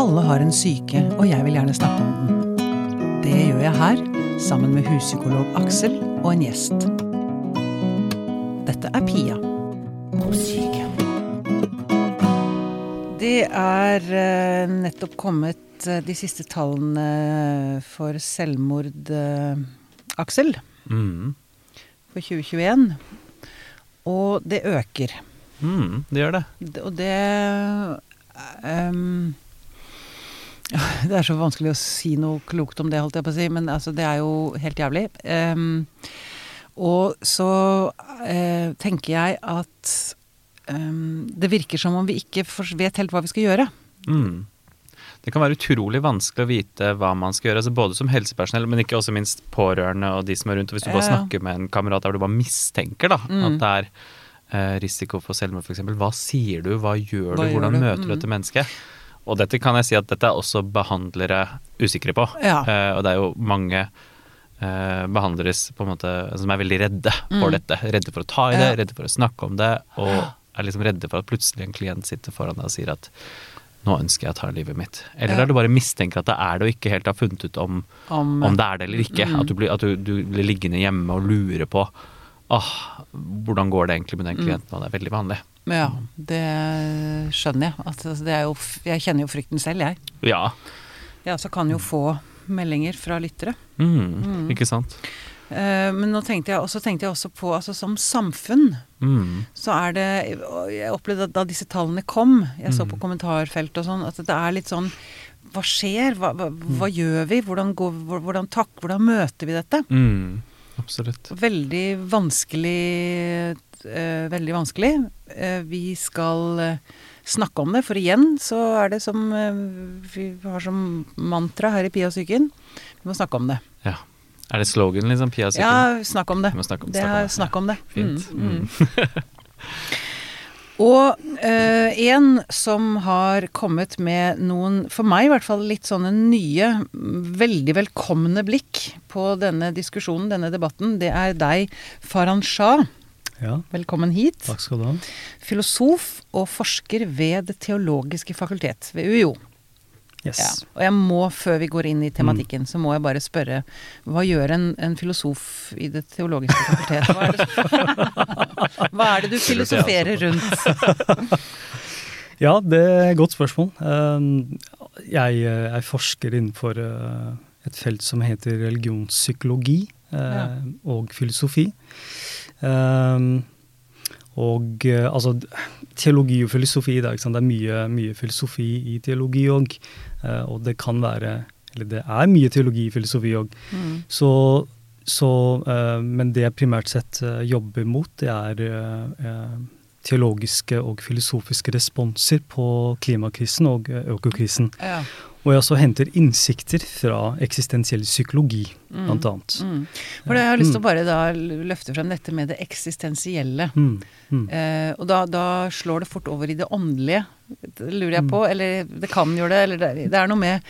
Alle har en syke, og jeg vil gjerne snakke om den. Det gjør jeg her, sammen med huspsykolog Aksel og en gjest. Dette er Pia på syke. Det er eh, nettopp kommet eh, de siste tallene for selvmord, eh, Aksel, Mm. for 2021. Og det øker. Mm, det gjør det. Og det ehm, ja, Det er så vanskelig å si noe klokt om det, holdt jeg på å si, men altså, det er jo helt jævlig. Um, og så uh, tenker jeg at um, det virker som om vi ikke vet helt hva vi skal gjøre. Mm. Det kan være utrolig vanskelig å vite hva man skal gjøre, altså både som helsepersonell, men ikke også minst pårørende og de som er rundt. Og hvis du bare snakker med en kamerat der du bare mistenker da, Mm. at det er eh, risiko for selvmord f.eks., hva sier du, hva gjør Hva du, gjør hvordan du? møter du Mm. dette mennesket? Og dette kan jeg si at dette er også behandlere usikre på. Ja. Uh, og det er jo mange uh, behandlere på en som er veldig redde for Mm. dette. Redde for å ta i det, Ja. redde for å snakke om det, og er liksom redde for at plutselig en klient sitter foran deg og sier at nå ønsker jeg å ta livet mitt. Eller Ja. er du bare mistenker at det er det, og ikke helt har funnet ut om, Om, om det er det eller ikke. Mm. At, du blir, at du, du blir liggende hjemme og lure på åh, hvordan går det egentlig med den Mm. klienten, og det er veldig vanlig. Ja, det skjønner jeg. Altså, det er jo, jeg kjenner jo frykten selv, jeg. Ja. Jeg også kan jo få meldinger fra lyttere. Mm, Mm. Ikke sant? Uh, men nå tenkte jeg, også tenkte jeg også på altså som samfunn Mm. så er det Jeg opplevde at da disse tallene kom, jeg så Mm. på kommentarfelt og sånn, at det er litt sånn Hva skjer? Hva, hva, hva gjør vi? Hvordan, går, hvordan, takk, hvordan møter vi dette? Mm. Absolutt. Veldig vanskelig eh, Veldig vanskelig. Eh, vi skal eh, snakke om det, for igjen så er det som eh, vi har som mantra her i Pia Psyken. Vi må snakke om det. Ja. Er det slogan, liksom? Pia Psyken? Ja, snakk om det. Om, Det snakke om er det. snakk om det. Fint. Mm, mm. Og eh, en som har kommet med noen, for meg i hvert fall, litt sånne nye, veldig velkomne blikk på denne diskusjonen, denne debatten, det er deg, Farhan Shah. Ja, Velkommen hit. takk skal du ha. Filosof og forsker ved Det teologiske fakultet ved UiO. Yes. Ja. Og jeg må, før vi går inn i tematikken, så må jeg bare spørre Hva gjør en, en filosof i Det teologiske fakultet? Hva er det, hva er det du filosoferer rundt? Ja, det er et godt spørsmål. Um, Jeg, er jeg forsker innenfor eh, et felt som heter religionspsykologi eh, og filosofi. Um, og eh, altså Teologi og filosofi, det er, det er mye, mye filosofi i teologi òg. og det kan være Eller det er mye teologi i filosofi òg. Mm. Så, så eh, Men det jeg primært sett eh, jobber mot, det er eh, eh, teologiske og filosofiske responser på klimakrisen og eh, økokrisen. Ja. Og jeg også henter innsikter fra eksistensiell psykologi, Mm. blant annet. Mm. For det har lyst til å Mm. bare da løfte frem dette med det eksistensielle. Mm. Mm. Eh, og da, da slår det fort over i det åndelige, det lurer jeg Mm. på. Eller det kan gjøre det. Eller det, det er noe med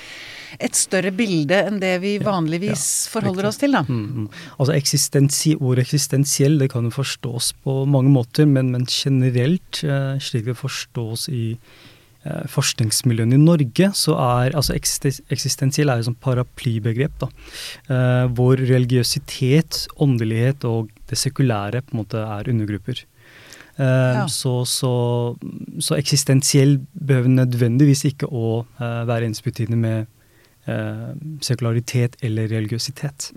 et større bilde enn det vi vanligvis ja, forholder riktig. oss til, da. Mm, mm. Altså eksistensi, Ordet eksistensiell det kan jo forstås på mange måter, men, men generelt, eh, slik det forstås i forskningsmiljøene i Norge, så er altså eksistensiell er jo sånn paraplybegrep, da, eh, hvor religiøsitet, åndelighet og det sekulære på en måte er undergrupper. Eh, Ja. så, så, så eksistensiell behøver nødvendigvis ikke å eh, være ensbetydende med eh, sekularitet eller religiøsitet.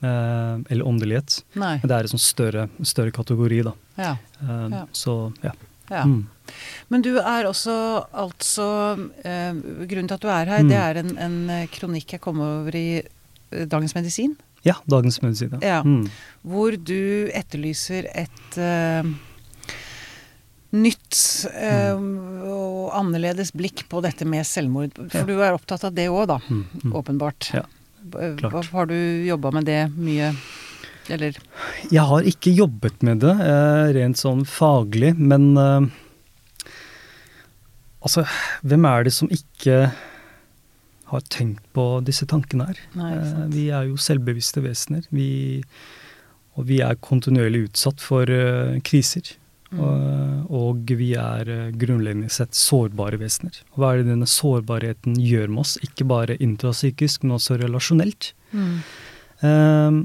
Eh, eller åndelighet. Nei. Det er en sånn større, større kategori, da. Ja. Eh, Ja. Så ja. Ja. Mm. Men du er også altså eh, Grunnen til at du er her, Mm. det er en, en eh, kronikk jeg kom over i eh, Dagens Medisin, ja, Dagens Medisin. Ja. Mm. hvor du etterlyser et eh, nytt eh, og annerledes blikk på dette med selvmord. For Ja. du er opptatt av det òg, da. Mm. Mm. Åpenbart. Ja, klart. Har du jobba med det mye? Eller Jeg har ikke jobbet med det eh, rent sånn faglig, men eh, Altså, hvem er det som ikke har tenkt på disse tankene her? Nei. Eh, vi er jo selvbevisste vesener. Vi, og vi er kontinuerlig utsatt for kriser. Og, og vi er grunnleggende sett sårbare vesener. Og hva er det denne sårbarheten gjør med oss? Ikke bare intrapsykisk, men også relasjonelt. Mm. Um,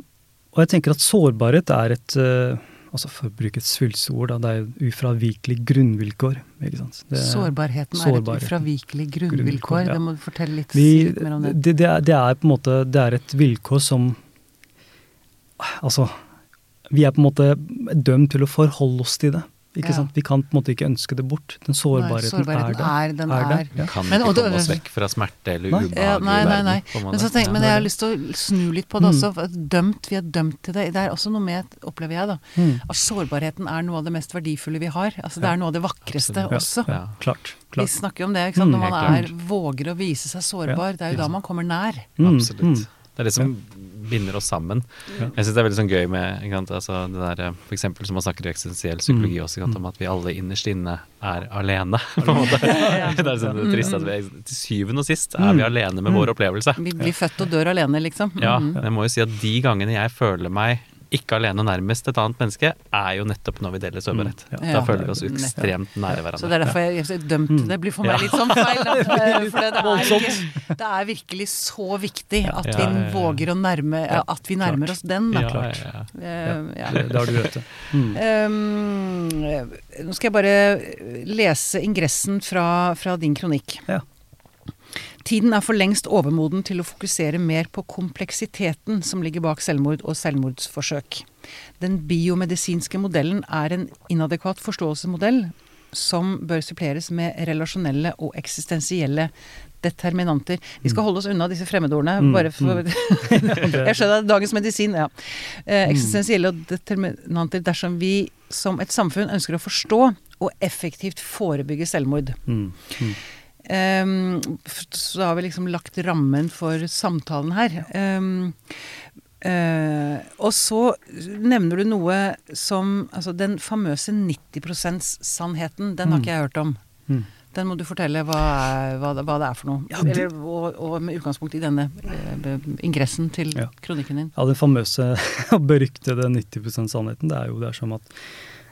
og jeg tenker at sårbarhet er et uh, altså For å bruke et svulstig det er ufravikelig grunnvilkår. sant? Det, Sårbarheten er et ufravikelig grunnvilkår. Grunnvilkår, ja. Det må du fortelle litt, vi, mer om det. det, det, er, det er på en måte det er et vilkår som Altså, vi er på en måte dømt til å forholde oss til det. Ikke Ja. sant? Vi kan på en måte ikke ønske det bort. Den sårbarheten, sårbarheten er der. er- er. ja. Kan Men- ikke og komme oss vekk fra smerte eller Nei. ubehag Ja, nei, nei, nei. på en. Men, så tenk, men jeg har lyst til å snu litt på det også. Mm. Dømt, vi er dømt til det. Det er også noe med, opplever jeg, da, Mm. at sårbarheten er noe av det mest verdifulle vi har. Altså Det er noe av det vakreste også. Ja. Klart. Vi snakker jo om det, ikke sant? Mm, når man er, våger å vise seg sårbar. Det er jo da man kommer nær. Mm, Absolutt. mm. Det er det som binder oss sammen. Ja. Jeg syns det er veldig sånn gøy med ikke sant? Altså, det der, eh, for eksempel som man snakker i eksistensiell psykologi Mm. også, ikke sant? om at vi alle innerst inne er alene. på en måte. Det er sånn det trist at vi til syvende og sist er vi Mm. alene med vår opplevelse. Vi blir født og dør alene, liksom. Ja, men jeg må jo si at de gangene jeg føler meg ikke alene nærmest et annet menneske, er jo nettopp når vi deler sårbarhet. Mm, ja. Da Ja. føler vi oss ekstremt nære hverandre. Så det er derfor jeg, jeg er dømt det. blir for meg Ja. litt sånn feil. Da. For det, er ikke, det er virkelig så viktig at vi våger å nærme At vi nærmer klart. oss den, da. Ja, klart. Eh, ja. Det, det har du rett i. Mm. Um, nå skal jeg bare lese ingressen fra, fra din kronikk. Ja. Tiden er for lengst overmoden til å fokusere mer på kompleksiteten som ligger bak selvmord og selvmordsforsøk. Den biomedisinske modellen er en inadekvat forståelsesmodell som bør suppleres med relasjonelle og eksistensielle determinanter. Vi skal holde oss unna disse fremmedordene, Mm, bare for Jeg skjønner det er dagens medisin, ja. Eh, eksistensielle og determinanter dersom vi som et samfunn ønsker å forstå og effektivt forebygge selvmord. Mm. Mm. F- så har vi liksom lagt rammen for samtalen her. Um, uh, og så nevner du noe som Altså den famøse 90 %-sannheten, den har Mm. ikke jeg hørt om. Mm. Den må du fortelle hva, hva, hva det er for noe. Ja, det- Eller, og, og med utgangspunkt i denne eh, ingressen til Ja. kronikken din. Ja, den famøse og beryktede 90% sannheten, det er jo det er som at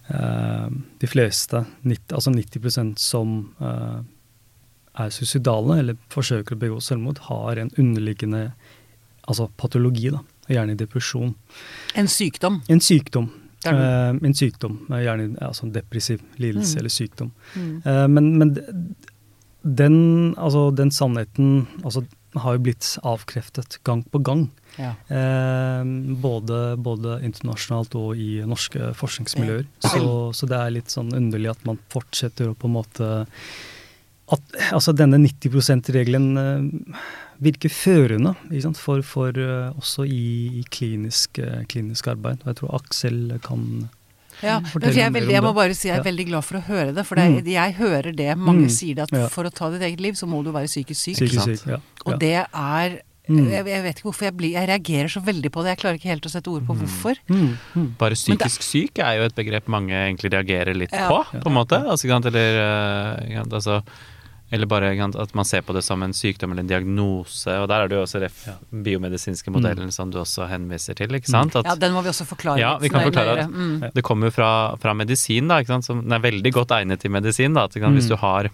eh, de fleste, 90, altså 90 som eh, er suicidale eller forsøker å begå selvmord, har en underliggende altså patologi, da. Gjerne depresjon. En sykdom. En sykdom. Eh, en sykdom, gjerne altså en depressiv lidelse Mm. eller sykdom. Mm. Uh, men, men den, altså, den sannheten altså, har jo blitt avkreftet gang på gang. Ja. Eh, både, både internasjonalt og i norske forskningsmiljøer. Så, så det er litt sånn underlig at man fortsetter å på en måte at, altså Denne 90 %-regelen eh, virker førende ikke sant? for, for eh, også i, i klinisk, eh, klinisk arbeid. Og jeg tror Aksel kan Ja, men for jeg, er veldig, jeg må bare si jeg er Ja. veldig glad for å høre det. For det, Mm. jeg hører det. Mange Mm. sier det at Ja. for å ta ditt eget liv, så må du være psykisk syk. psykisk syk. Ja, Og det er Mm. jeg, jeg vet ikke hvorfor jeg blir Jeg reagerer så veldig på det. Jeg klarer ikke helt å sette ord på hvorfor. Mm, mm. Bare psykisk syk er jo et begrep mange egentlig reagerer litt Ja. på, på en måte. Altså, eller, altså, eller bare at man ser på det som en sykdom eller en diagnose. Og der er det jo også ref Ja. biomedisinske modellen som du også henviser til. ikke sant? At Ja, den må vi også forklare Ja, vi kan forklare at- Mm. Det kommer jo fra, fra medisin, da, ikke sant? som er veldig godt egnet til medisin. Da, at, ikke sant? Hvis Mm. du har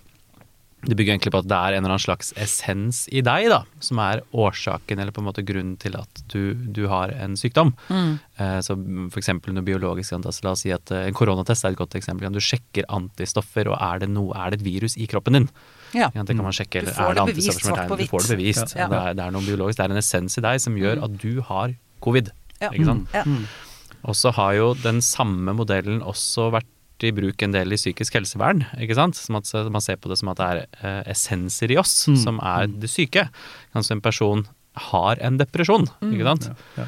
Det bygger egentlig på at det er en eller annen slags essens i deg da, som er årsaken eller på en måte grunnen til at du, du har en sykdom. Mm. Eh, så eksempel noe biologisk. da, så la oss si at eh, En koronatest er et godt eksempel. Du sjekker antistoffer, og er det, noe, er det et virus i kroppen din? Ja. Det kan man sjekke. Du får er det det bevist, svart på tegnet? Du får det bevist. Ja. Det, er, det er noe biologisk. Det er en essens i deg som gjør at du har covid. Ja. Ikke sant? Ja. Mm. Og så har jo den samme modellen også vært i bruk en del i psykisk helsevern. ikke sant? Som at Man ser på det som at det er eh, essenser i oss Mm. som er det syke. Kanskje en person har en depresjon, ikke sant? Ja, ja.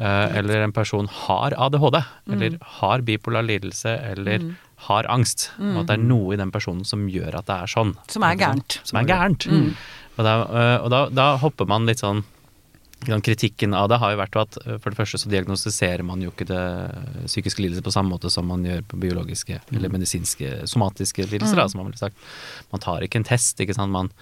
Eh, eller en person har ADHD, Mm. eller har bipolar lidelse, eller har angst. Og at det er noe i den personen som gjør at det er sånn. Som er gærent. Som er gærent. Mm. Og, da, eh, og da, da hopper man litt sånn Kritikken av det har jo vært at eh, for det første så diagnostiserer man jo ikke det psykiske lidelser på samme måte som man gjør på biologiske eller medisinske, somatiske lidelser, da, som man ville sagt. Man tar ikke en test, ikke sant. Man,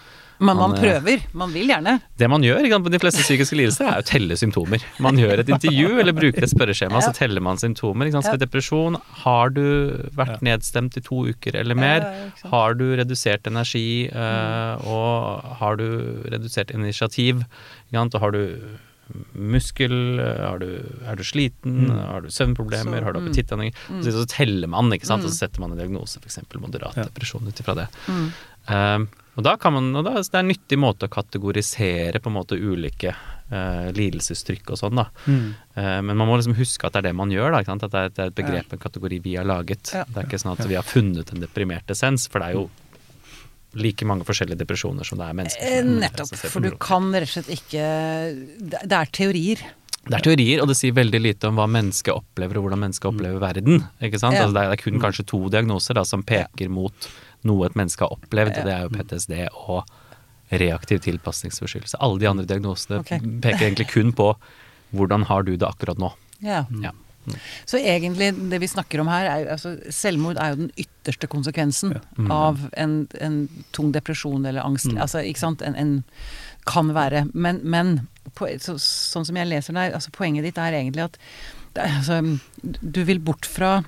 Men man Man, eh, prøver. Man vil gjerne. Det man gjør på de fleste psykiske lidelser, er å telle symptomer. Man gjør et intervju eller bruker et spørreskjema, så teller man symptomer. Ikke sant? Så ved depresjon, har du vært nedstemt i to uker eller mer? Ja, ja. Har du redusert energi, eh, og har du redusert initiativ? Ikke sant? Og har du muskel, er du, er du sliten, har du søvnproblemer, Så, har du mm. Så, så teller man, ikke sant? og Mm. så setter man en diagnose, f.eks. moderat Ja. depresjon ut ifra det. Mm. Eh, og da kan man, da, det er en nyttig måte å kategorisere på en måte ulike eh, lidelsestrykk og sånn, da. Mm. Eh, men man må liksom huske at det er det man gjør, da. At det er, det er et begrep, en kategori vi har laget. Ja. Det er ikke sånn at vi har funnet en deprimert essens, for det er jo like mange forskjellige depresjoner som det er mennesker. Eh, Nettopp. For du kan rett og slett ikke Det er teorier. Det er teorier, og det sier veldig lite om hva mennesket opplever, og hvordan mennesket opplever verden. Ikke sant? Ja. Altså, det, er, det er kun kanskje to diagnoser da, som peker mot noe et menneske har opplevd, og det er jo PTSD og reaktiv tilpasningsforstyrrelse. Alle de andre diagnosene okay. peker egentlig kun på hvordan har du det akkurat nå. Ja. Ja. Så egentlig det vi snakker om her, er altså Selvmord er jo den ytterste konsekvensen Mm. av en, en tung depresjon eller angst. Mm. Altså, ikke sant. En, en kan være. Men, men på, så, sånn som jeg leser deg, altså poenget ditt er egentlig at det altså, du vil bort fra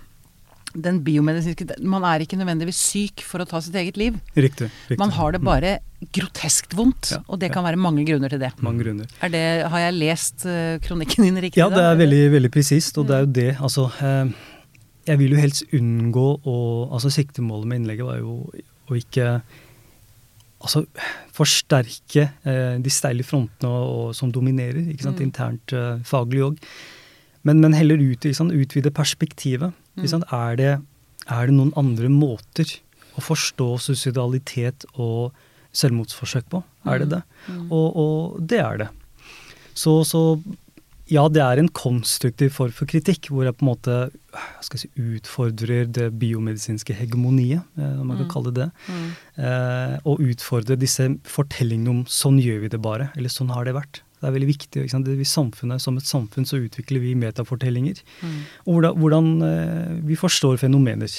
den biomedisinske Man er ikke nødvendigvis syk for å ta sitt eget liv. Riktig. riktig. Man har det bare groteskt vondt, Ja, og det kan være mange grunner til det. Mange grunner. Er det, har jeg lest eh, kronikken din riktig? Ja, det er da, veldig, veldig presist, og det er jo det. Altså, eh, jeg vil jo helst unngå å Altså, siktemålet med innlegget var jo å ikke Altså forsterke eh, de steile frontene og, og, som dominerer, ikke sant, Mm. internt faglig òg. Men, men heller ut, sant, utvide perspektivet. Mm. Er, det, er det noen andre måter å forstå suicidalitet og selvmordsforsøk på? Er det det? Mm. Og, og det er det. Så, så ja, det er en konstruktiv form for kritikk, hvor jeg på en måte si, utfordrer det biomedisinske hegemoniet, eh, om man kan Mm. kalle det det. Mm. Eh, og utfordrer disse fortellingene om 'sånn gjør vi det bare', eller 'sånn har det vært'. Det er veldig viktig. Samfunnet, som et samfunn så utvikler vi metafortellinger. Mm. Og hvordan, hvordan eh, vi forstår fenomener.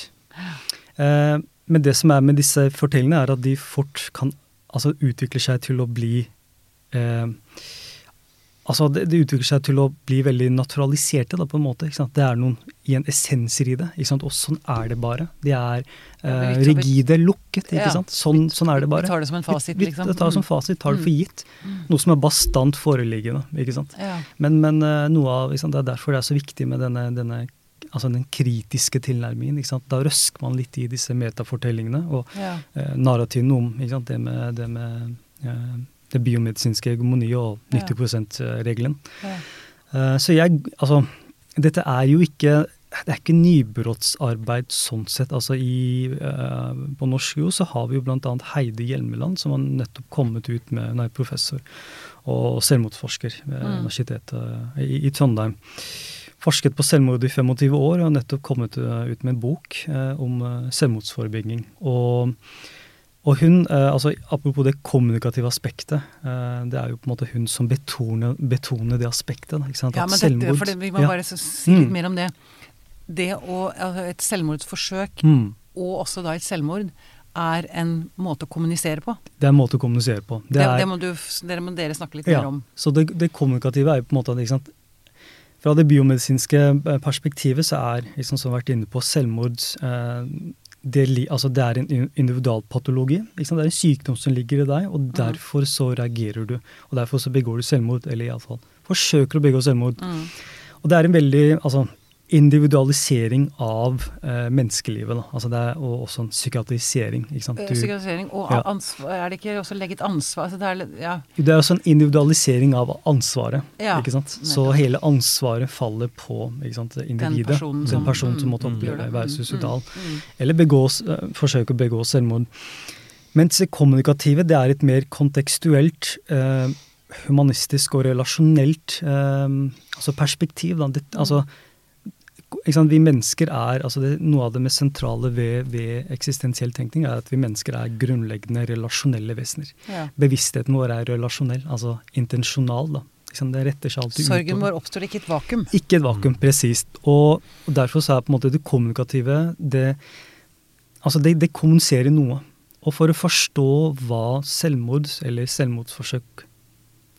Eh, men det som er med disse fortellingene, er at de fort kan altså, utvikle seg til å bli eh, Altså, det, det utvikler seg til å bli veldig naturaliserte, da, på en måte. Det er noen igjen essenser i det. Og sånn er det bare. De er eh, rigide, lukket. ikke sant? Sånn, sånn er det bare. Vi tar det som en fasit, liksom. Vi tar det som fasit, tar det for Mm. gitt. Noe som er bastant foreliggende. ikke sant? Men, men eh, noe av, sant, det er derfor det er så viktig med denne, denne altså den kritiske tilnærmingen. ikke sant? Da røsker man litt i disse metafortellingene og Ja. eh, narrativene om det med, det, med eh, det biomedisinske hegemoniet og 90 %-regelen. Eh, så jeg Altså, dette er jo ikke det er ikke nybrottsarbeid sånn sett. altså i, eh, På norsk jo så har vi jo bl.a. Heidi Hjelmeland, som har nettopp kommet ut med er professor og selvmordsforsker ved Mm. Universitetet eh, i, i Trondheim. Forsket på selvmord i 25 år og har nettopp kommet ut med en bok eh, om selvmordsforebygging. Og, og hun, eh, altså Apropos det kommunikative aspektet, eh, det er jo på en måte hun som betoner, betoner det aspektet. ikke sant? ja, men dette, for det, vi må ja. bare så, si litt Mm. mer om det. Det å altså Et selvmordsforsøk, Mm. og også da et selvmord, er en måte å kommunisere på. Det er en måte å kommunisere på. Det, Det er, det må, du, dere må dere snakke litt ja, mer om. Så det, det kommunikative er jo på en måte ikke sant, Fra det biomedisinske eh, perspektivet så er, liksom, som vi har vært inne på, selvmord eh, det, altså det er en in- individualpatologi. Det er en sykdom som ligger i deg, Mm. og derfor så reagerer du. Og derfor så begår du selvmord, eller iallfall forsøker å begå selvmord. Mm. Og det er en veldig altså, individualisering av eh, menneskelivet. Da. Altså det er og også en psykiatrisering. Ikke sant? Eh, Du, Psykiatrisering. Og Ja. ansvar, er det ikke også legget ansvar altså det er, ja. det er også en individualisering av ansvaret. Ja, ikke sant? Så hele ansvaret faller på ikke sant, individet. personen som- den personen som mm, måtte mm, oppleve det. være Mm, suicidal. mm, mm. Eller begås, eh, forsøke å begå selvmord. Mens det kommunikative det er et mer kontekstuelt, eh, humanistisk og relasjonelt eh, altså perspektiv. Da. Det, Mm. altså? Vi mennesker er, altså det, Noe av det mest sentrale ved, ved eksistensiell tenkning er at vi mennesker er grunnleggende relasjonelle vesener. Ja. Bevisstheten vår er relasjonell, altså intensjonal. da. Det retter seg alltid Sorgen utover. vår oppstår ikke i et vakuum. Ikke et vakuum, presist. Og, og derfor så er på en måte det kommunikative det, altså det, det kommuniserer noe. Og for å forstå hva selvmord eller selvmordsforsøk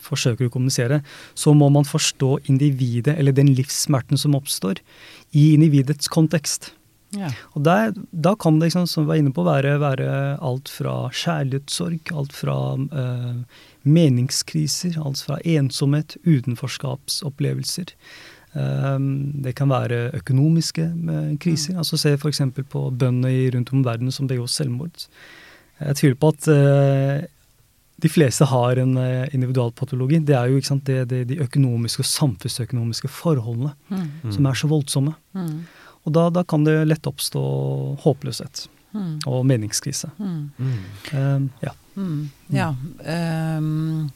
forsøker å kommunisere, så må man forstå individet eller den livssmerten som oppstår, i individets kontekst. Ja. Og der, Da kan det, liksom, som vi var inne på, være, være alt fra kjærlighetssorg, alt fra eh, meningskriser, alt fra ensomhet, utenforskapsopplevelser. Eh, det kan være økonomiske eh, kriser. altså Se f.eks. på bøndene rundt om i verden som begår selvmord. Jeg tviler på at uh, de fleste har en uh, individualpatologi. Det er jo sant, det, det, de økonomiske og samfunnsøkonomiske forholdene Mm. som er så voldsomme. Mm. Og da, da kan det lett oppstå håpløshet Mm. og meningskrise. Um, ja. Mm. Ja. um,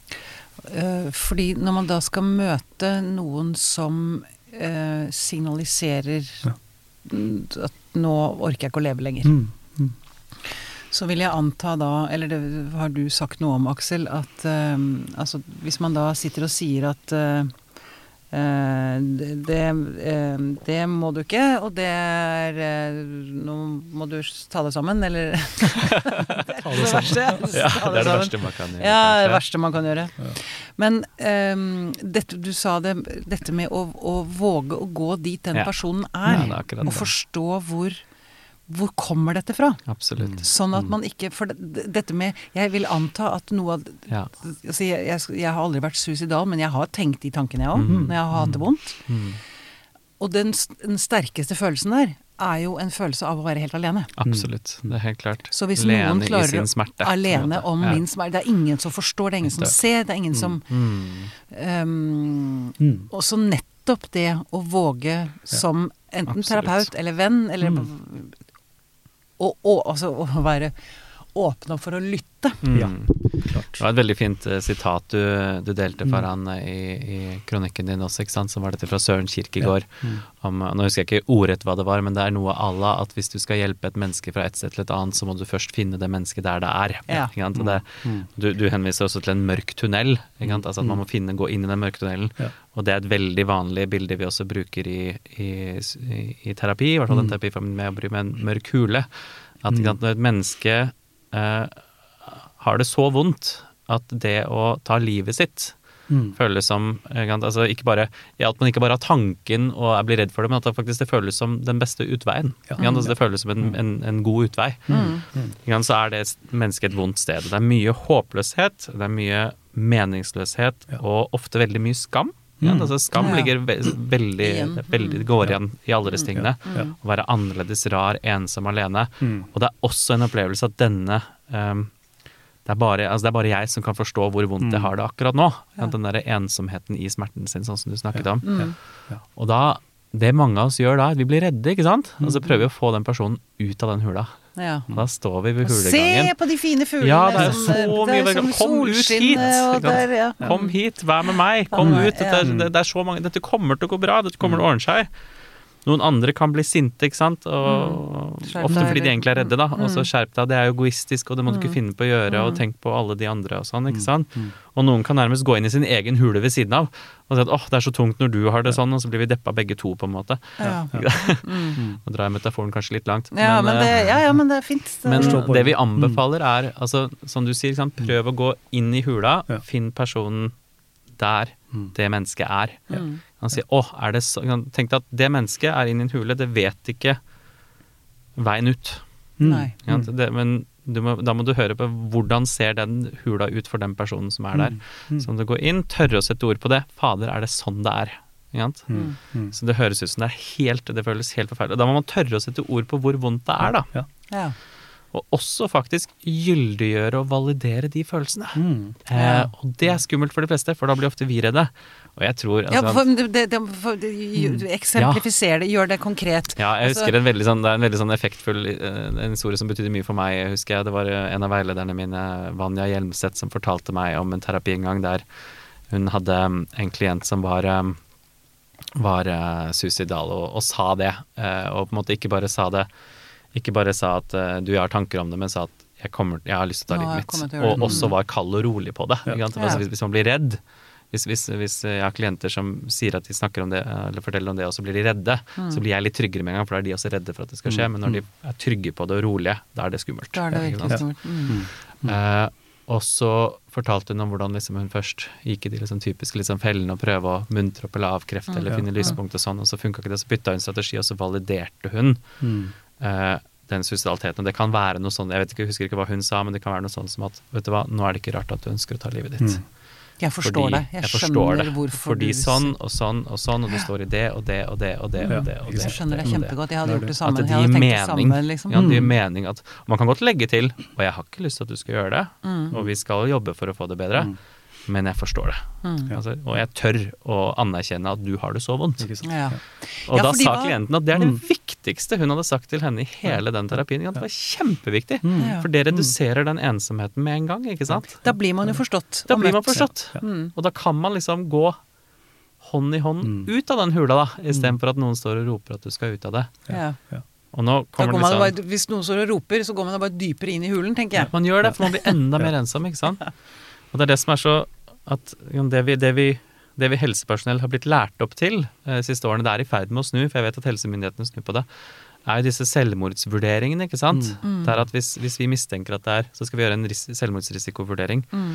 uh, fordi når man da skal møte noen som uh, signaliserer Ja. at nå orker jeg ikke å leve lenger, Mm. Så vil jeg anta da, eller det har du sagt noe om, Aksel, at uh, altså hvis man da sitter og sier at uh, eh, det, det, må du ikke, og det er Nå må du ta det sammen, eller Det er Ta det sammen. verste. Ja, det er det verste man kan gjøre. Ja, det verste man kan gjøre. Ja. Men dette, du sa det, dette med å, å våge å gå dit den Ja. personen er, er og forstå hvor hvor kommer dette fra? Absolutt. Sånn at Mm. man ikke For dette med Jeg vil anta at noe av Ja. altså jeg, jeg, jeg har aldri vært suicidal, men jeg har tenkt de tankene, jeg òg, Mm. når jeg har hatt det vondt. Mm. Og den, den sterkeste følelsen der er jo en følelse av å være helt alene. Absolutt. Det er helt klart. Så hvis Alene noen i sin smerte. Alene om Ja. min smerte Det er ingen som forstår, det er ingen som ser, det er ingen som Mm. Um, Mm. og så nettopp det å våge som enten absolutt. terapeut eller venn, eller Mm. Og, og, altså, å være åpne opp for å lytte. Mm. Ja. Klart. Det var et veldig fint uh, sitat du, du delte Mm. foran eh, i, i kronikken din også, ikke sant? som var dette fra Søren Kierkegaard. Mm. Om, nå husker jeg ikke ordrett hva det var, men det er noe à la at hvis du skal hjelpe et menneske fra et sted til et annet, så må du først finne det mennesket der det er. Ja. Ikke sant? Og Det, Mm. du, du henviser også til en mørk tunnel. Ikke sant? Altså at man må finne, gå inn i den mørke tunnelen. Ja. Og det er et veldig vanlig bilde vi også bruker i, i, i, i terapi, i hvert fall den Mm. terapiformen med å bry med en mørk hule. At Mm. sant, når et menneske har det så vondt at det å ta livet sitt Mm. føles som altså ikke bare, ja, At man ikke bare har tanken og er blir redd for det, men at det faktisk det føles som den beste utveien. Ja. Altså det føles som en, en, en god utvei. Mm. Så er det mennesket et vondt sted. Det er mye håpløshet, det er mye meningsløshet Ja. og ofte veldig mye skam. Sant? Mm. Altså skam ligger ve veldig, veldig går igjen i alle disse tingene. Ja. Å være annerledes, rar, ensom, alene. Mm. Og det er også en opplevelse at denne um, det, er bare, altså det er bare jeg som kan forstå hvor vondt jeg Mm. har det akkurat nå. Ja. Den derre ensomheten i smerten sin, sånn som du snakket om. Mm. Og da, det mange av oss gjør da, vi blir redde, ikke sant? Og Mm. så prøver vi å få den personen ut av den hula. Ja. Da står vi ved Og Se på de fine fuglene Ja, det er så som så det mye er Kom ut hit, der, ja. Kom hit, vær med meg, kom ut. Dette, det, det er så mange, dette kommer til å gå bra, dette kommer til å ordne seg. Noen andre kan bli sinte, ikke sant. Og Mm. Ofte fordi de egentlig er redde, da. Og så Mm. skjerp deg, det er egoistisk, og det må du ikke Mm. finne på å gjøre, og Mm. tenk på alle de andre og sånn, ikke sant. Mm. Og noen kan nærmest gå inn i sin egen hule ved siden av og si at åh, det er så tungt når du har det sånn, og så blir vi deppa begge to, på en måte. Ja. Mm. Nå drar jeg metaforen kanskje litt langt. Ja, men men det, ja, ja, men det er fint. Det- men det vi anbefaler er, altså, som du sier, ikke sant, prøv å gå inn i hula, Ja. finn personen der Mm. det mennesket er. Ja. Kan si, 'Å, er det så Tenk deg at det mennesket er inne i en hule, det vet ikke veien ut. Mm. Nei. Ja. Det, men du må, da må du høre på hvordan ser den hula ut for den personen som er der. Mm. Så om du går inn, tørre å sette ord på det. Fader, er det sånn det er? Ikke? Mm. Mm. Så det høres ut som det er helt Det føles helt forferdelig. Da må man tørre å sette ord på hvor vondt det er, da. Ja. Ja. Og også faktisk gyldiggjøre og validere de følelsene. Mm. Eh, og det er skummelt for de fleste, for da blir ofte vi redde. Og jeg tror Ja, altså, for, det, det, det, for, det, eksemplifiser det, gjør det konkret. Ja, jeg Altså- husker en veldig sånn, det er en veldig sånn effektfull eh, en historie som betydde mye for meg. Jeg husker jeg, Det var eh, en av veilederne mine, Vanja Hjelmseth, som fortalte meg om en terapi en gang der hun hadde mm, en klient som var, eh, var eh, suicidal, og, og sa det. eh, og på en måte ikke bare sa det Ikke bare sa at eh, du, jeg har tanker om det, men sa at jeg, kommer, jeg har lyst til å ta livet mitt. Og også var kald og rolig på det. Ja. Altså, hvis, hvis man blir redd, hvis, hvis, hvis jeg har klienter som sier at de snakker om det, eller forteller om det, og så blir de redde, Mm. så blir jeg litt tryggere med en gang, for da er de også redde for at det skal skje. Men når de er trygge på det og rolige, da er det skummelt. Da er det virkelig skummelt. Mm. Eh, og så fortalte hun om hvordan liksom hun først gikk i de liksom typiske liksom fellene og prøve å muntre opp eller avkrefte eller finne lyspunkt og sånn, og så funka ikke det. Så bytta hun strategi, og så validerte hun Eh, den suicidaliteten. Det kan være noe sånn, jeg vet ikke, jeg husker ikke hva hun sa, men det kan være noe sånn som at vet du hva, nå er det ikke rart at du ønsker å ta livet ditt. Mm. Jeg forstår Fordi- det. Jeg, forstår skjønner det. hvorfor Fordi du sånn og sånn og sånn, og du står i det og det og det og det og det. Og det, Jeg skjønner det kjempegodt. Jeg hadde gjort det det. samme. At det gir mening. Sammen, liksom. Ja, det gir Mm. mening at Man kan godt legge til Og jeg har ikke lyst til at du skal gjøre det, Mm. og vi skal jobbe for å få det bedre, Mm. Men jeg forstår det. Mm. Altså, og jeg tør å anerkjenne at du har det så vondt. Ikke sant? Ja. Og Ja, da sa klienten at det er det Mm. viktigste hun hadde sagt til henne i hele den terapien. At det var kjempeviktig. Mm. For det reduserer den ensomheten med en gang, ikke sant? Da blir man jo forstått. Da blir man forstått. Ja. Mm. Og da kan man liksom gå hånd i hånd Mm. ut av den hula, da, istedenfor at noen står og roper at du skal ut av det. Ja. Og nå Da kommer det jo liksom bare, hvis noen står og roper, så går man bare dypere inn i hulen, tenker jeg. Man gjør det, for man blir enda mer ensom, ikke sant. Og det er det som er så at det vi, det vi, det vi helsepersonell har blitt lært opp til eh, de siste årene, det er i ferd med å snu, for jeg vet at helsemyndighetene snur på det, er jo disse selvmordsvurderingene, ikke sant. Mm. Det er at hvis, hvis vi mistenker at det er, så skal vi gjøre en ris selvmordsrisikovurdering. Mm.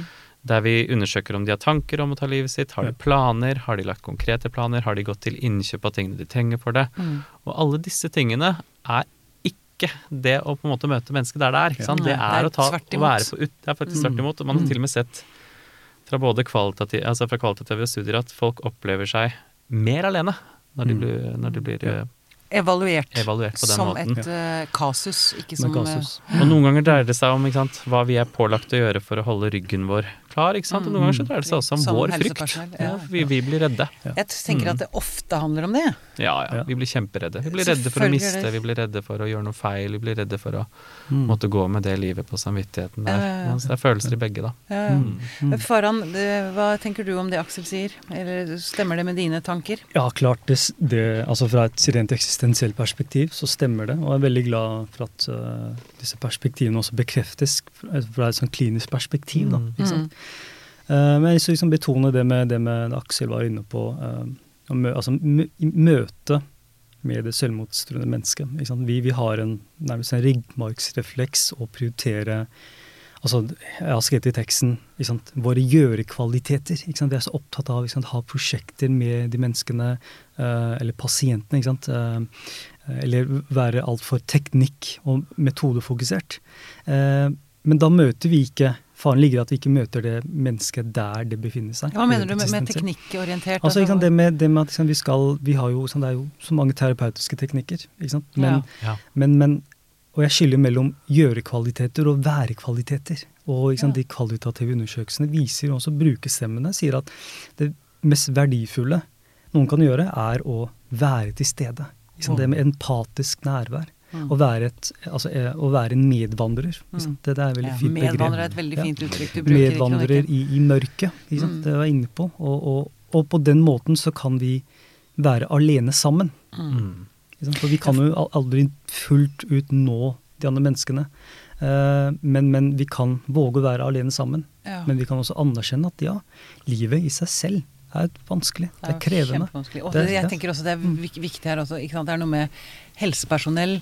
Der vi undersøker om de har tanker om å ta livet sitt, har de planer, har de lagt konkrete planer, har de gått til innkjøp av tingene de trenger for det. Mm. Og alle disse tingene er ikke det å på en måte møte mennesket der det er. Ikke sant? Det er å ta å være på ut, Det er faktisk tvert imot. Og man har til og med sett fra både kvalitative, altså fra kvalitative studier at folk opplever seg mer alene når de Mm. blir, når de blir ja. Evaluert. evaluert på den som måten. et uh, kasus, ikke som eh, kasus. Og noen ganger dreier det seg om ikke sant, hva vi er pålagt å gjøre for å holde ryggen vår klar. Ikke sant? Og noen ganger så dreier det seg også om Som vår frykt. Ja, vi, vi blir redde. Jeg tenker at det ofte handler om det. Ja, ja. Vi blir kjemperedde. Vi blir redde for å miste, vi blir redde for å gjøre noe feil, vi blir redde for å Mm. måtte gå med det livet på samvittigheten der. Ja, så det er følelser i begge, da. Ja. Mm. Faran, hva tenker du om det Aksel sier? Eller stemmer det med dine tanker? Ja, klart. Det, det, altså fra et rent eksistensielt perspektiv så stemmer det. Og jeg er veldig glad for at uh, disse perspektivene også bekreftes fra fra et sånn klinisk perspektiv. Da, Mm. Eh, men jeg vil liksom betone det med det med Aksel var inne på. eh, å mø, altså mø, møte med det selvmotstruende mennesket. Vi, vi har en nærmest en ryggmargsrefleks å prioritere Altså, jeg har skrevet i teksten våre gjørekvaliteter. Vi er så opptatt av å ha prosjekter med de menneskene, eh, eller pasientene. Eller være altfor teknikk- og metodefokusert. Men da møter vi ikke Faren ligger i at vi ikke møter det mennesket der det befinner seg. Hva mener du med, med teknikkorientert? Altså, det med, det med at liksom, vi skal Vi har jo, sånn, det er jo så mange terapeutiske teknikker. Men, Ja. men, men Og jeg skiller mellom gjørekvaliteter og værekvaliteter. Og sant, de kvalitative undersøkelsene viser også brukerstemmene sier at det mest verdifulle noen kan gjøre, er å være til stede. Det med empatisk nærvær. Mm. Å være, et, altså, eh, å være en medvandrer. Ikke sant? Det, det er veldig Ja, fint begrep. medvandrer er et veldig fint uttrykk du bruker medvandrer i, i mørket. Ikke sant? Mm. Det var jeg inne på. Og, og, og på den måten så kan vi være alene sammen. Mm. Ikke sant? For vi kan jo aldri fullt ut nå de andre menneskene. Eh, men, men vi kan våge å være alene sammen. Ja. Men vi kan også anerkjenne at ja, livet i seg selv er vanskelig. Det er krevende. Og Det- det, jeg tenker også det er viktig her også. Ikke sant? Det er noe med helsepersonell.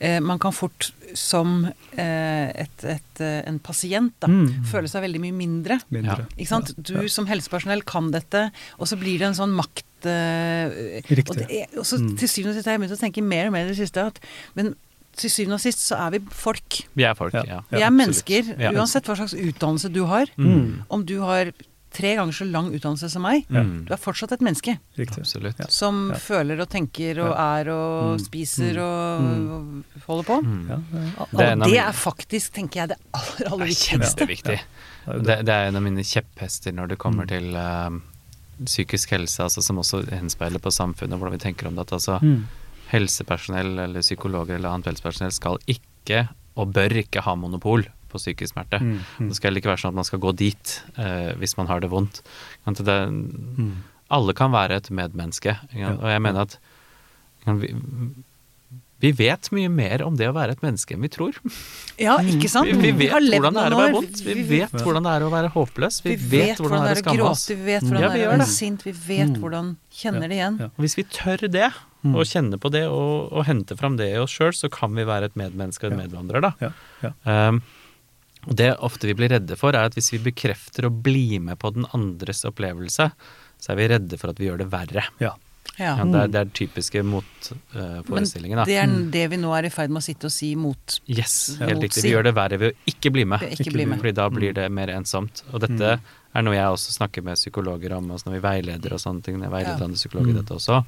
Eh, man kan fort som eh, et, et, eh, en pasient da, Mm. føle seg veldig mye mindre. Mindre. Ikke sant? Du ja. som helsepersonell kan dette, og så blir det en sånn makt eh, Riktig. Og, det er, og så Mm. til syvende og sist har jeg begynt å tenke mer og mer i det siste at men til syvende og sist så er vi folk. Vi er folk, Ja. ja. Vi er mennesker. Ja. Uansett hva slags utdannelse du har. Mm. Om du har tre ganger så lang utdannelse som meg, Mm. du er fortsatt et menneske. Riktig. Ja. Som Ja. føler og tenker og er og Mm. spiser Mm. og, Mm. og holder på. Mm. Ja, ja. Og Det er det, er faktisk, tenker jeg, det aller, aller er viktigste. kjempeviktig. Det er Det, er en av mine kjepphester når det kommer Mm. til uh, psykisk helse, altså, som også henspeiler på samfunnet, hvordan vi tenker om det. At altså, Mm. helsepersonell eller psykologer eller annet helsepersonell skal ikke, og bør ikke, ha monopol på psykisk smerte. Mm. Mm. Det skal heller ikke være sånn at man skal gå dit eh, hvis man har det vondt. At det, Mm. alle kan være et medmenneske. Ja. Og jeg mener at vi, Vi vet mye mer om det å være et menneske enn vi tror. Ja, ikke sant? Vi, vi vet hvordan det er å være vondt. Vi vet hvordan det er å være håpløs. Vi, Vi vet hvordan det er å skamme oss. gråte, vi vet hvordan Ja, det er å være sint, vi vet hvordan Kjenner det igjen. Ja. Og hvis vi tør det, og kjenne på det, og, og hente fram det i oss sjøl, så kan vi være et medmenneske og en Ja. medvandrer, da. Ja, ja. Um, det ofte vi blir redde for, er at hvis vi bekrefter og blir med på den andres opplevelse, så er vi redde for at vi gjør det verre. ja. Ja. Ja, det, er, det er typiske motforestillingen, Men det er det vi nå er i ferd med å sitte og si mot. Yes, Ja. helt riktig. Vi gjør det verre ved å ikke bli med. Ikke ikke bli med. Fordi da blir det mer ensomt. Og dette er noe jeg også snakker med psykologer om, også når vi veileder og sånne ting. Jeg veileder Ja. andre psykologer i dette også.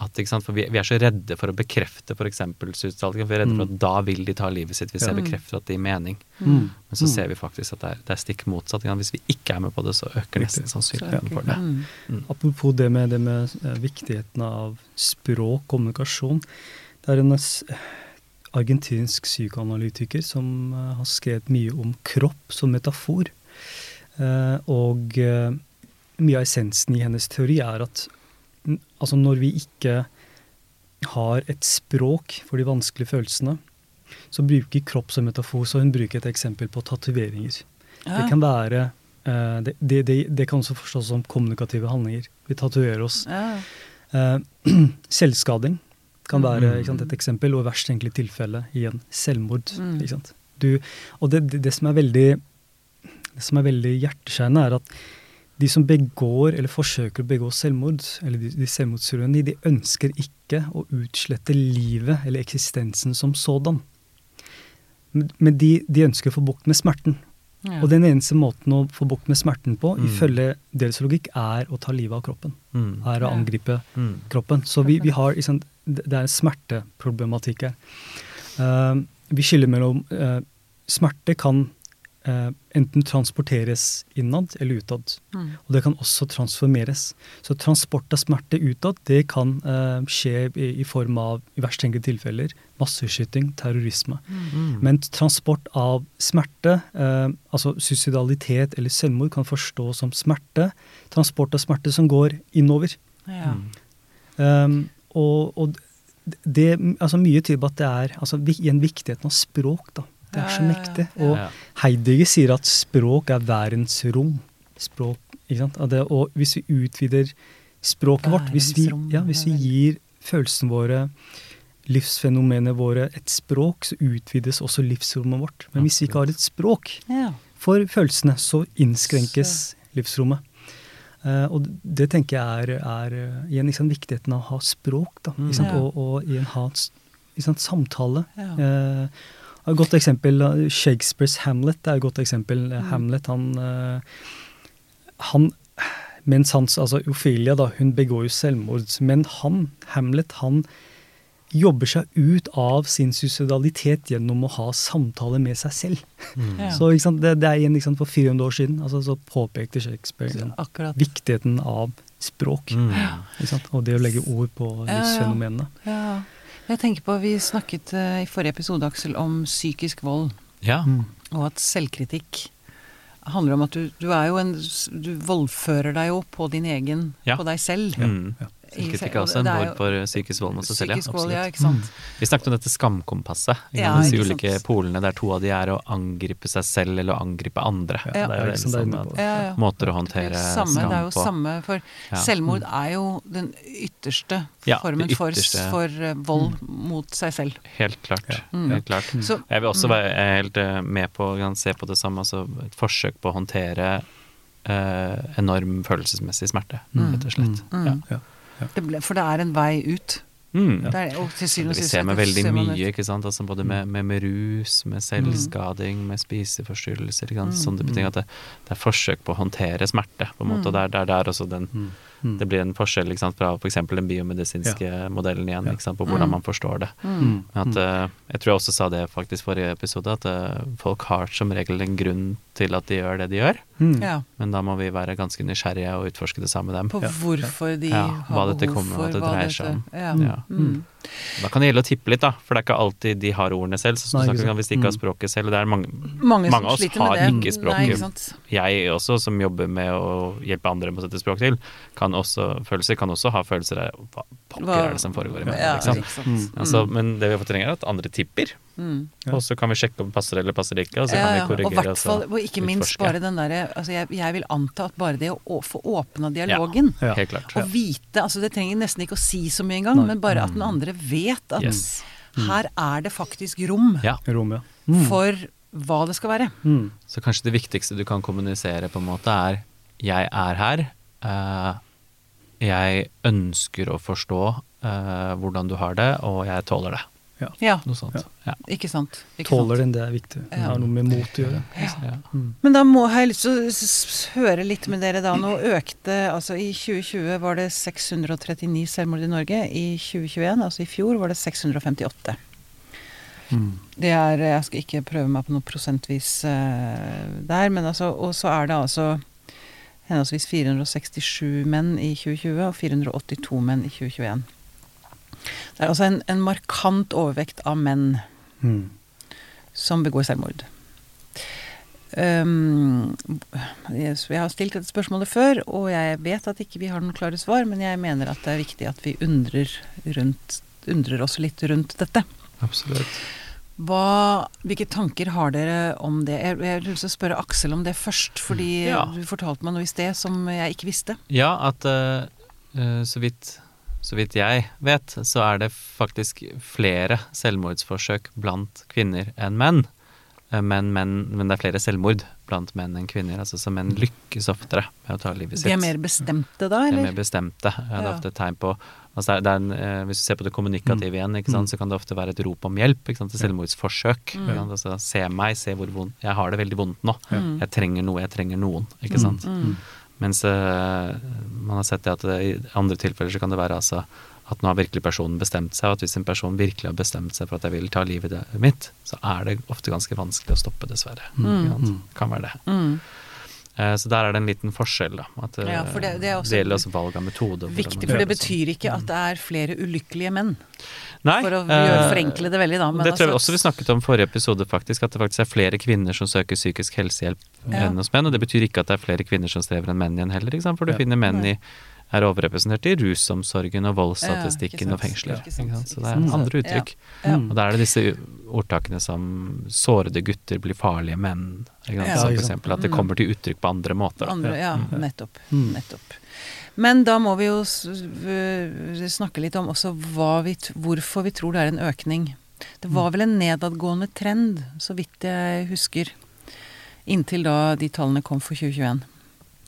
At, ikke sant? For vi, vi er så redde for å bekrefte f.eks. suicidalgen. Vi er redde for at da vil de ta livet sitt hvis jeg bekrefter at det gir mening. Mm. Men så ser vi faktisk at det er, det er stikk motsatt. Hvis vi ikke er med på det, så øker nesten sannsynligheten for det. Mm. Apropos det med, det med eh, viktigheten av språk, kommunikasjon. Det er en argentinsk psykoanalytiker som eh, har skrevet mye om kropp som metafor. Eh, og mye av essensen i hennes teori er at altså når vi ikke har et språk for de vanskelige følelsene, så bruker kropp som metafor. Så hun bruker et eksempel på tatoveringer. Det kan være eh, det, det, det, det kan også forstås som kommunikative handlinger. Vi tatoverer oss. Ja. Eh, selvskading kan være Mm. ikke sant, et eksempel, og i verst tenkelig tilfelle igjen selvmord. Mm. Du, og det, det, det som er veldig det som er veldig hjerteskjærende, er at de som begår eller forsøker å begå selvmord, eller de, de de ønsker ikke å utslette livet eller eksistensen som sådan. Men, de, de ønsker å få bukt med smerten. Ja. Og den eneste måten å få bukt med smerten på, Mm. ifølge deres logikk, er å ta livet av kroppen. Mm. Er å Ja. angripe Mm. kroppen. Så vi, vi har liksom, Det er en smerteproblematikk her. Uh, vi skiller mellom uh, Smerte kan enten transporteres innad eller utad. Mm. Og det kan også transformeres. Så transport av smerte utad det kan eh, skje i, i form av, i verst tenkelige tilfeller, masseskyting, terrorisme. Mm. Men transport av smerte, eh, altså suicidalitet eller selvmord, kan forstås som smerte. Transport av smerte som går innover. Ja. Mm. Um, og, og det, altså mye tyder på at det er altså, vi- igjen viktigheten av språk. da. Det er så mektig. Og Heidegger sier at språk er verdensrom. Språk, ikke sant? Og, det, og hvis vi utvider språket vårt, hvis vi, ja, hvis vi gir følelsene våre, livsfenomenene våre, et språk, så utvides også livsrommet vårt. Men hvis vi ikke har et språk for følelsene, så innskrenkes livsrommet. Uh, og det tenker jeg er, er eh, igjen liksom, viktigheten av å ha språk, da. Mm. Ikke sant? Ja. Og, og igjen ha sant, samtale. Ja. Eh, et godt eksempel, Shakespeares Hamlet det er et godt eksempel. Mm. Hamlet, han, eh, han Mens hans, altså Ophelia, da, hun begår jo selvmord. Men han, Hamlet, han jobber seg ut av sin suicidalitet gjennom å ha samtaler med seg selv. Mm. Ja. Så ikke sant, det, det er igjen ikke sant, For 400 år siden altså, så påpekte Shakespeare Så viktigheten av språk. Mm. Ikke sant? Og det å legge ord på Ja, ja. Ja. Jeg tenker på, Vi snakket eh, i forrige episode Aksel, om psykisk vold, Ja. Mm. og at selvkritikk handler om at du, du er jo en Du voldfører deg jo på din egen Ja. På deg selv. Ja. Mm. Selvkritikk er også en Det er jo- for psykisk vold mot seg selv, ja. Absolutt. ikke sant. Vi snakket om dette skamkompasset. ikke Ja, sant? Disse ulike polene der to av de er å angripe seg selv eller å angripe andre. Ja, det er jo liksom, inne. Ja, ja. måter å håndtere samme, skam Det er jo samme, for Ja. selvmord er jo den ytterste formen det for, ytterste. for eh, vold mot seg selv. Helt klart. Mm. Helt klart. Så, Jeg vil også være helt eh, med på å se på det samme, altså et forsøk på å håndtere eh, enorm følelsesmessig smerte, Mm. rett og slett. Mm. Ja. Ja. Det ble, for det er en vei ut. Mm. Er, og til syvende og Vi ser med veldig mye, ikke sant? Altså både med, med, med rus, med selvskading, med spiseforstyrrelser, ikke sant? Mm. sånne type ting. At det, det er forsøk på å håndtere smerte, på en måte. Og det er der, der også den Mm. Mm. Det blir en forskjell ikke sant, fra f.eks. den biomedisinske modellen igjen, ikke sant, på hvordan Mm. man forstår det. Mm. Men at, eh, jeg tror jeg også sa det faktisk forrige episode, at eh, folk har som regel en grunn til at de gjør det de gjør. Mm. ja, Men da må vi være ganske nysgjerrige og utforske det sammen med dem. på hvorfor de Ja, har hva dette kommer, for hva det dreier seg om. Ja. Ja. Mm. Da kan det gjelde å tippe litt, da, for det er ikke alltid de har ordene selv. Så Nei, snakker hvis de ikke har Mm. språket selv. Det er mange, Mange, Mange av oss har det. ikke Nei, ikke jeg også, som jobber med å hjelpe andre med å sette språk til, kan også, følelser, kan også ha følelser av hva pokker Hva- er det som foregår i meg? Ja, sant. Mm. Altså, men det vi trenger, er at andre tipper, Mm. Ja. og så kan vi sjekke om det passer eller passer det ikke, og så kan ja. vi Og, korrigere. Og, fall, og ikke minst utforske. bare den derre altså jeg, jeg vil anta at bare det å få åpna dialogen Ja. Helt klart. Og vite altså Det trenger nesten ikke å si så mye engang, Nei. men bare at den andre vet at Yes. her er det faktisk rom Ja. Rom, ja. Mm. for hva det skal være. Mm. Så kanskje det viktigste du kan kommunisere på en måte er jeg er her, Uh, jeg ønsker å forstå uh, hvordan du har det, og jeg tåler det. Ja, Noe sånt. Ja. Ja. ikke sant. Ikke Tåler sant? den, det er viktig. Det har noe med mot å gjøre. Ja. Mm. Men da må jeg lyst til å høre litt med dere da. Nå økte Altså i 2020 var det 639 selvmord i Norge. I 2021, altså i fjor, var det 658. Mm. Det er Jeg skal ikke prøve meg på noe prosentvis uh, der, men altså Og så er det altså henholdsvis 467 menn i 2020 og 482 menn i 2021. Det er altså en, en markant overvekt av menn Mm. som begår selvmord. Um, jeg jeg har stilt dette spørsmålet før, og jeg vet at ikke vi har noen klare svar, men jeg mener at det er viktig at vi undrer, rundt, undrer oss litt rundt dette. Absolutt. Hva, hvilke tanker har dere om det? Jeg, jeg å spørre Aksel om det først, fordi Ja. du fortalte meg noe i sted som jeg ikke visste. Ja, at eh, eh, så, vidt, så vidt jeg vet, så er det faktisk flere selvmordsforsøk blant kvinner enn menn. Men, Men, men det er flere selvmord blant menn enn kvinner. Altså, så menn lykkes oftere med å ta livet sitt. De er mer bestemte da, eller? De er mer bestemte. Ja, det er ofte tegn på altså det er, det er en, eh, Hvis du ser på det kommunikative igjen, ikke sant, Mm. så kan det ofte være et rop om hjelp. Sant, et selvmordsforsøk. Mm. Altså, se meg, se hvor vondt Jeg har det veldig vondt nå. Mm. Jeg trenger noe, jeg trenger noen. Ikke sant. Mm. Mens eh, man har sett det at det, i andre tilfeller så kan det være altså at nå har virkelig personen bestemt seg, og at hvis en person virkelig har bestemt seg for at jeg vil ta livet mitt, så er det ofte ganske vanskelig å stoppe, dessverre. Mm. Mm. Kan være det. Mm. Eh, så der er det en liten forskjell, da. At, eh, Ja, for det- det er også gjelder også valg av metode. Viktig, for det betyr ikke at det er flere ulykkelige menn. Nei, For å eh, gjøre, forenkle det veldig, da. Men det tror jeg altså- også vi snakket om forrige episode, faktisk. At det faktisk er flere kvinner som søker psykisk helsehjelp Ja. enn hos menn. Og det betyr ikke at det er flere kvinner som strever enn menn igjen heller, ikke sant. For du Ja. finner menn i er overrepresentert i rusomsorgen og voldsstatistikken ja, og fengsler. Så det er andre uttrykk. Ja. Mm. Og da er det disse ordtakene som sårede gutter blir farlige menn. Ikke sant? Som eksempel at det Mm. kommer til uttrykk på andre måter. Andre, ja, Mm. nettopp. Mm. Nettopp. Men da må vi jo snakke litt om også vi, hvorfor vi tror det er en økning. Det var vel en nedadgående trend, så vidt jeg husker. Inntil da de tallene kom for 2021.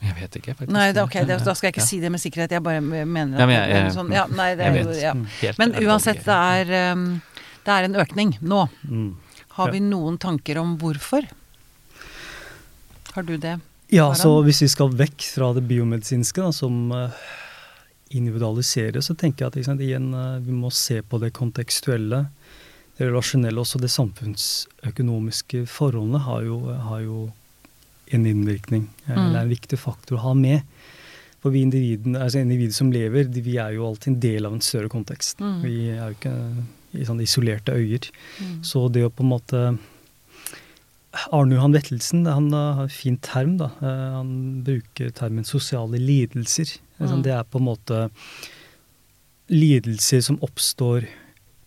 Jeg vet ikke, faktisk. Nei, det, okay, det, da skal jeg ikke Ja. si det med sikkerhet. Jeg bare mener at Ja, men jeg- er jeg- sånn, ja, nei, det jeg er vet. ja. Men uansett, det er, um, det er en økning nå. Mm. Har vi noen tanker om hvorfor? Har du det? Ja, så hvis vi skal vekk fra det biomedisinske, da, som eh, individualiserer, så tenker jeg at ikke sant, igjen, eh, vi må se på det kontekstuelle, det relasjonelle, også det samfunnsøkonomiske forholdene har jo, har jo en innvirkning. eh, Mm. Det er en viktig faktor å ha med. For vi altså individer som lever, de, vi er jo alltid en del av en større kontekst. Mm. Vi er jo ikke i sånne isolerte øyer. Mm. Så det å på en måte Arne Johan Vettelsen han har en fin term. da. Eh, han bruker termen sosiale lidelser. Eh, sånn, Mm. Det er på en måte lidelser som oppstår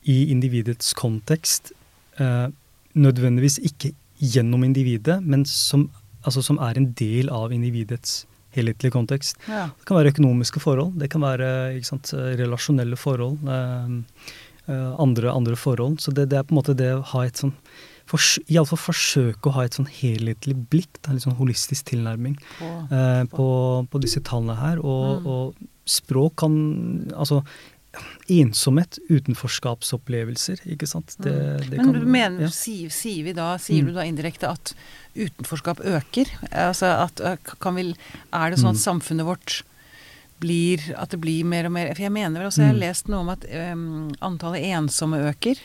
i individets kontekst. eh, nødvendigvis ikke gjennom individet, men som, altså, som er en del av individets helhetlige kontekst. Ja. Det kan være økonomiske forhold, det kan være sant, relasjonelle forhold. Eh, eh, andre, andre forhold. Så det, det er på en måte det å ha et sånn fors, Iallfall forsøke å ha et sånn helhetlig blikk, da, en litt sånn holistisk tilnærming På, eh, på, på disse tallene her. Og, Mm. og språk kan Altså ensomhet, utenforskapsopplevelser, ikke sant. Det, det Mm. Men kan- mener, ja. sier, sier vi da, sier Mm. du da indirekte at utenforskap øker? Altså at kan vi, Er det sånn at Mm. samfunnet vårt blir At det blir mer og mer For jeg mener vel også, jeg har Mm. lest noe om at um, antallet ensomme øker.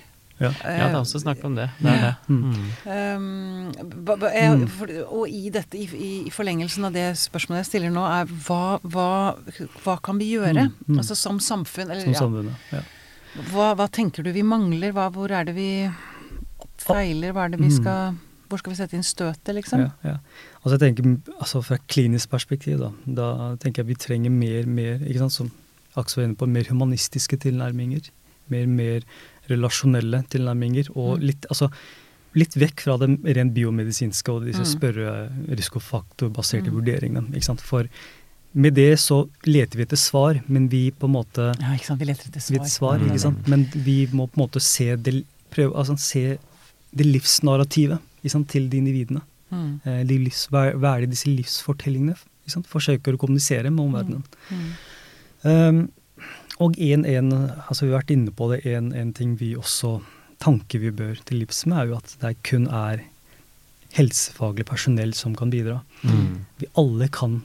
Ja. Ja, det er også snakk om det. Det er det. Mm. Um, ba- ba- jeg, Mm. for, og i dette, i, i, forlengelsen av det spørsmålet jeg stiller nå, er hva, hva, hva kan vi gjøre? Mm, mm. Altså som samfunn, eller Som ja. samfunnet. Ja. Hva, hva tenker du vi mangler? Hva, hvor er det vi feiler? Hva er det vi Mm. skal Hvor skal vi sette inn støtet, liksom? Ja, ja. Altså jeg tenker, altså Fra klinisk perspektiv, da, da tenker jeg vi trenger mer, mer ikke sant, som Aksel var inne på, mer humanistiske tilnærminger. Mer, mer relasjonelle tilnærminger. Og Mm. litt, altså, litt vekk fra det rent biomedisinske og disse Mm. spørre-risikofaktorbaserte Mm. vurderingene. ikke sant? For med det så leter vi etter svar, men vi på en måte Ja, ikke sant. Vi leter etter svar. svar, ikke sant? Men vi må på en måte se det, prøve, altså, se det livsnarrativet ikke sant? til de individene. Mm. Eh, de livs, hva er det disse livsfortellingene ikke sant? forsøker å kommunisere med omverdenen. Mm. Um, og en, en, altså vi har vært inne på det, en, en ting vi også tanke vi bør til livs med, er jo at det kun er helsefaglig personell som kan bidra. Mm. Vi alle kan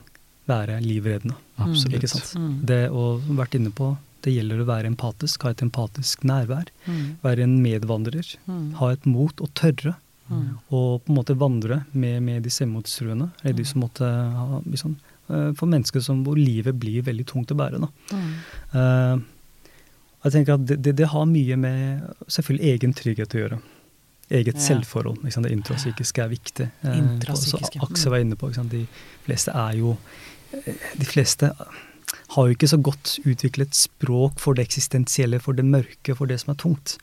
være livreddende. Absolutt. Ikke sant? Mm. Det å vært inne på, det gjelder å være empatisk, ha et empatisk nærvær. Mm. Være en medvandrer. Mm. Ha et mot og tørre. Mm. Og på en måte vandre med, med de selvmordstruende. Eller de som måtte ha liksom, For mennesker som, hvor livet blir veldig tungt å bære. Mm. Eh, jeg tenker at det, det, det har mye med selvfølgelig egen trygghet å gjøre. Eget Ja. selvforhold. Ikke sant? Det intrapsykiske er viktig. Eh, Intrapsykiske, så Aksel mm. var inne på? De fleste er jo eh, De fleste har jo ikke så godt utviklet språk for det eksistensielle, for det mørke, for det som er tungt.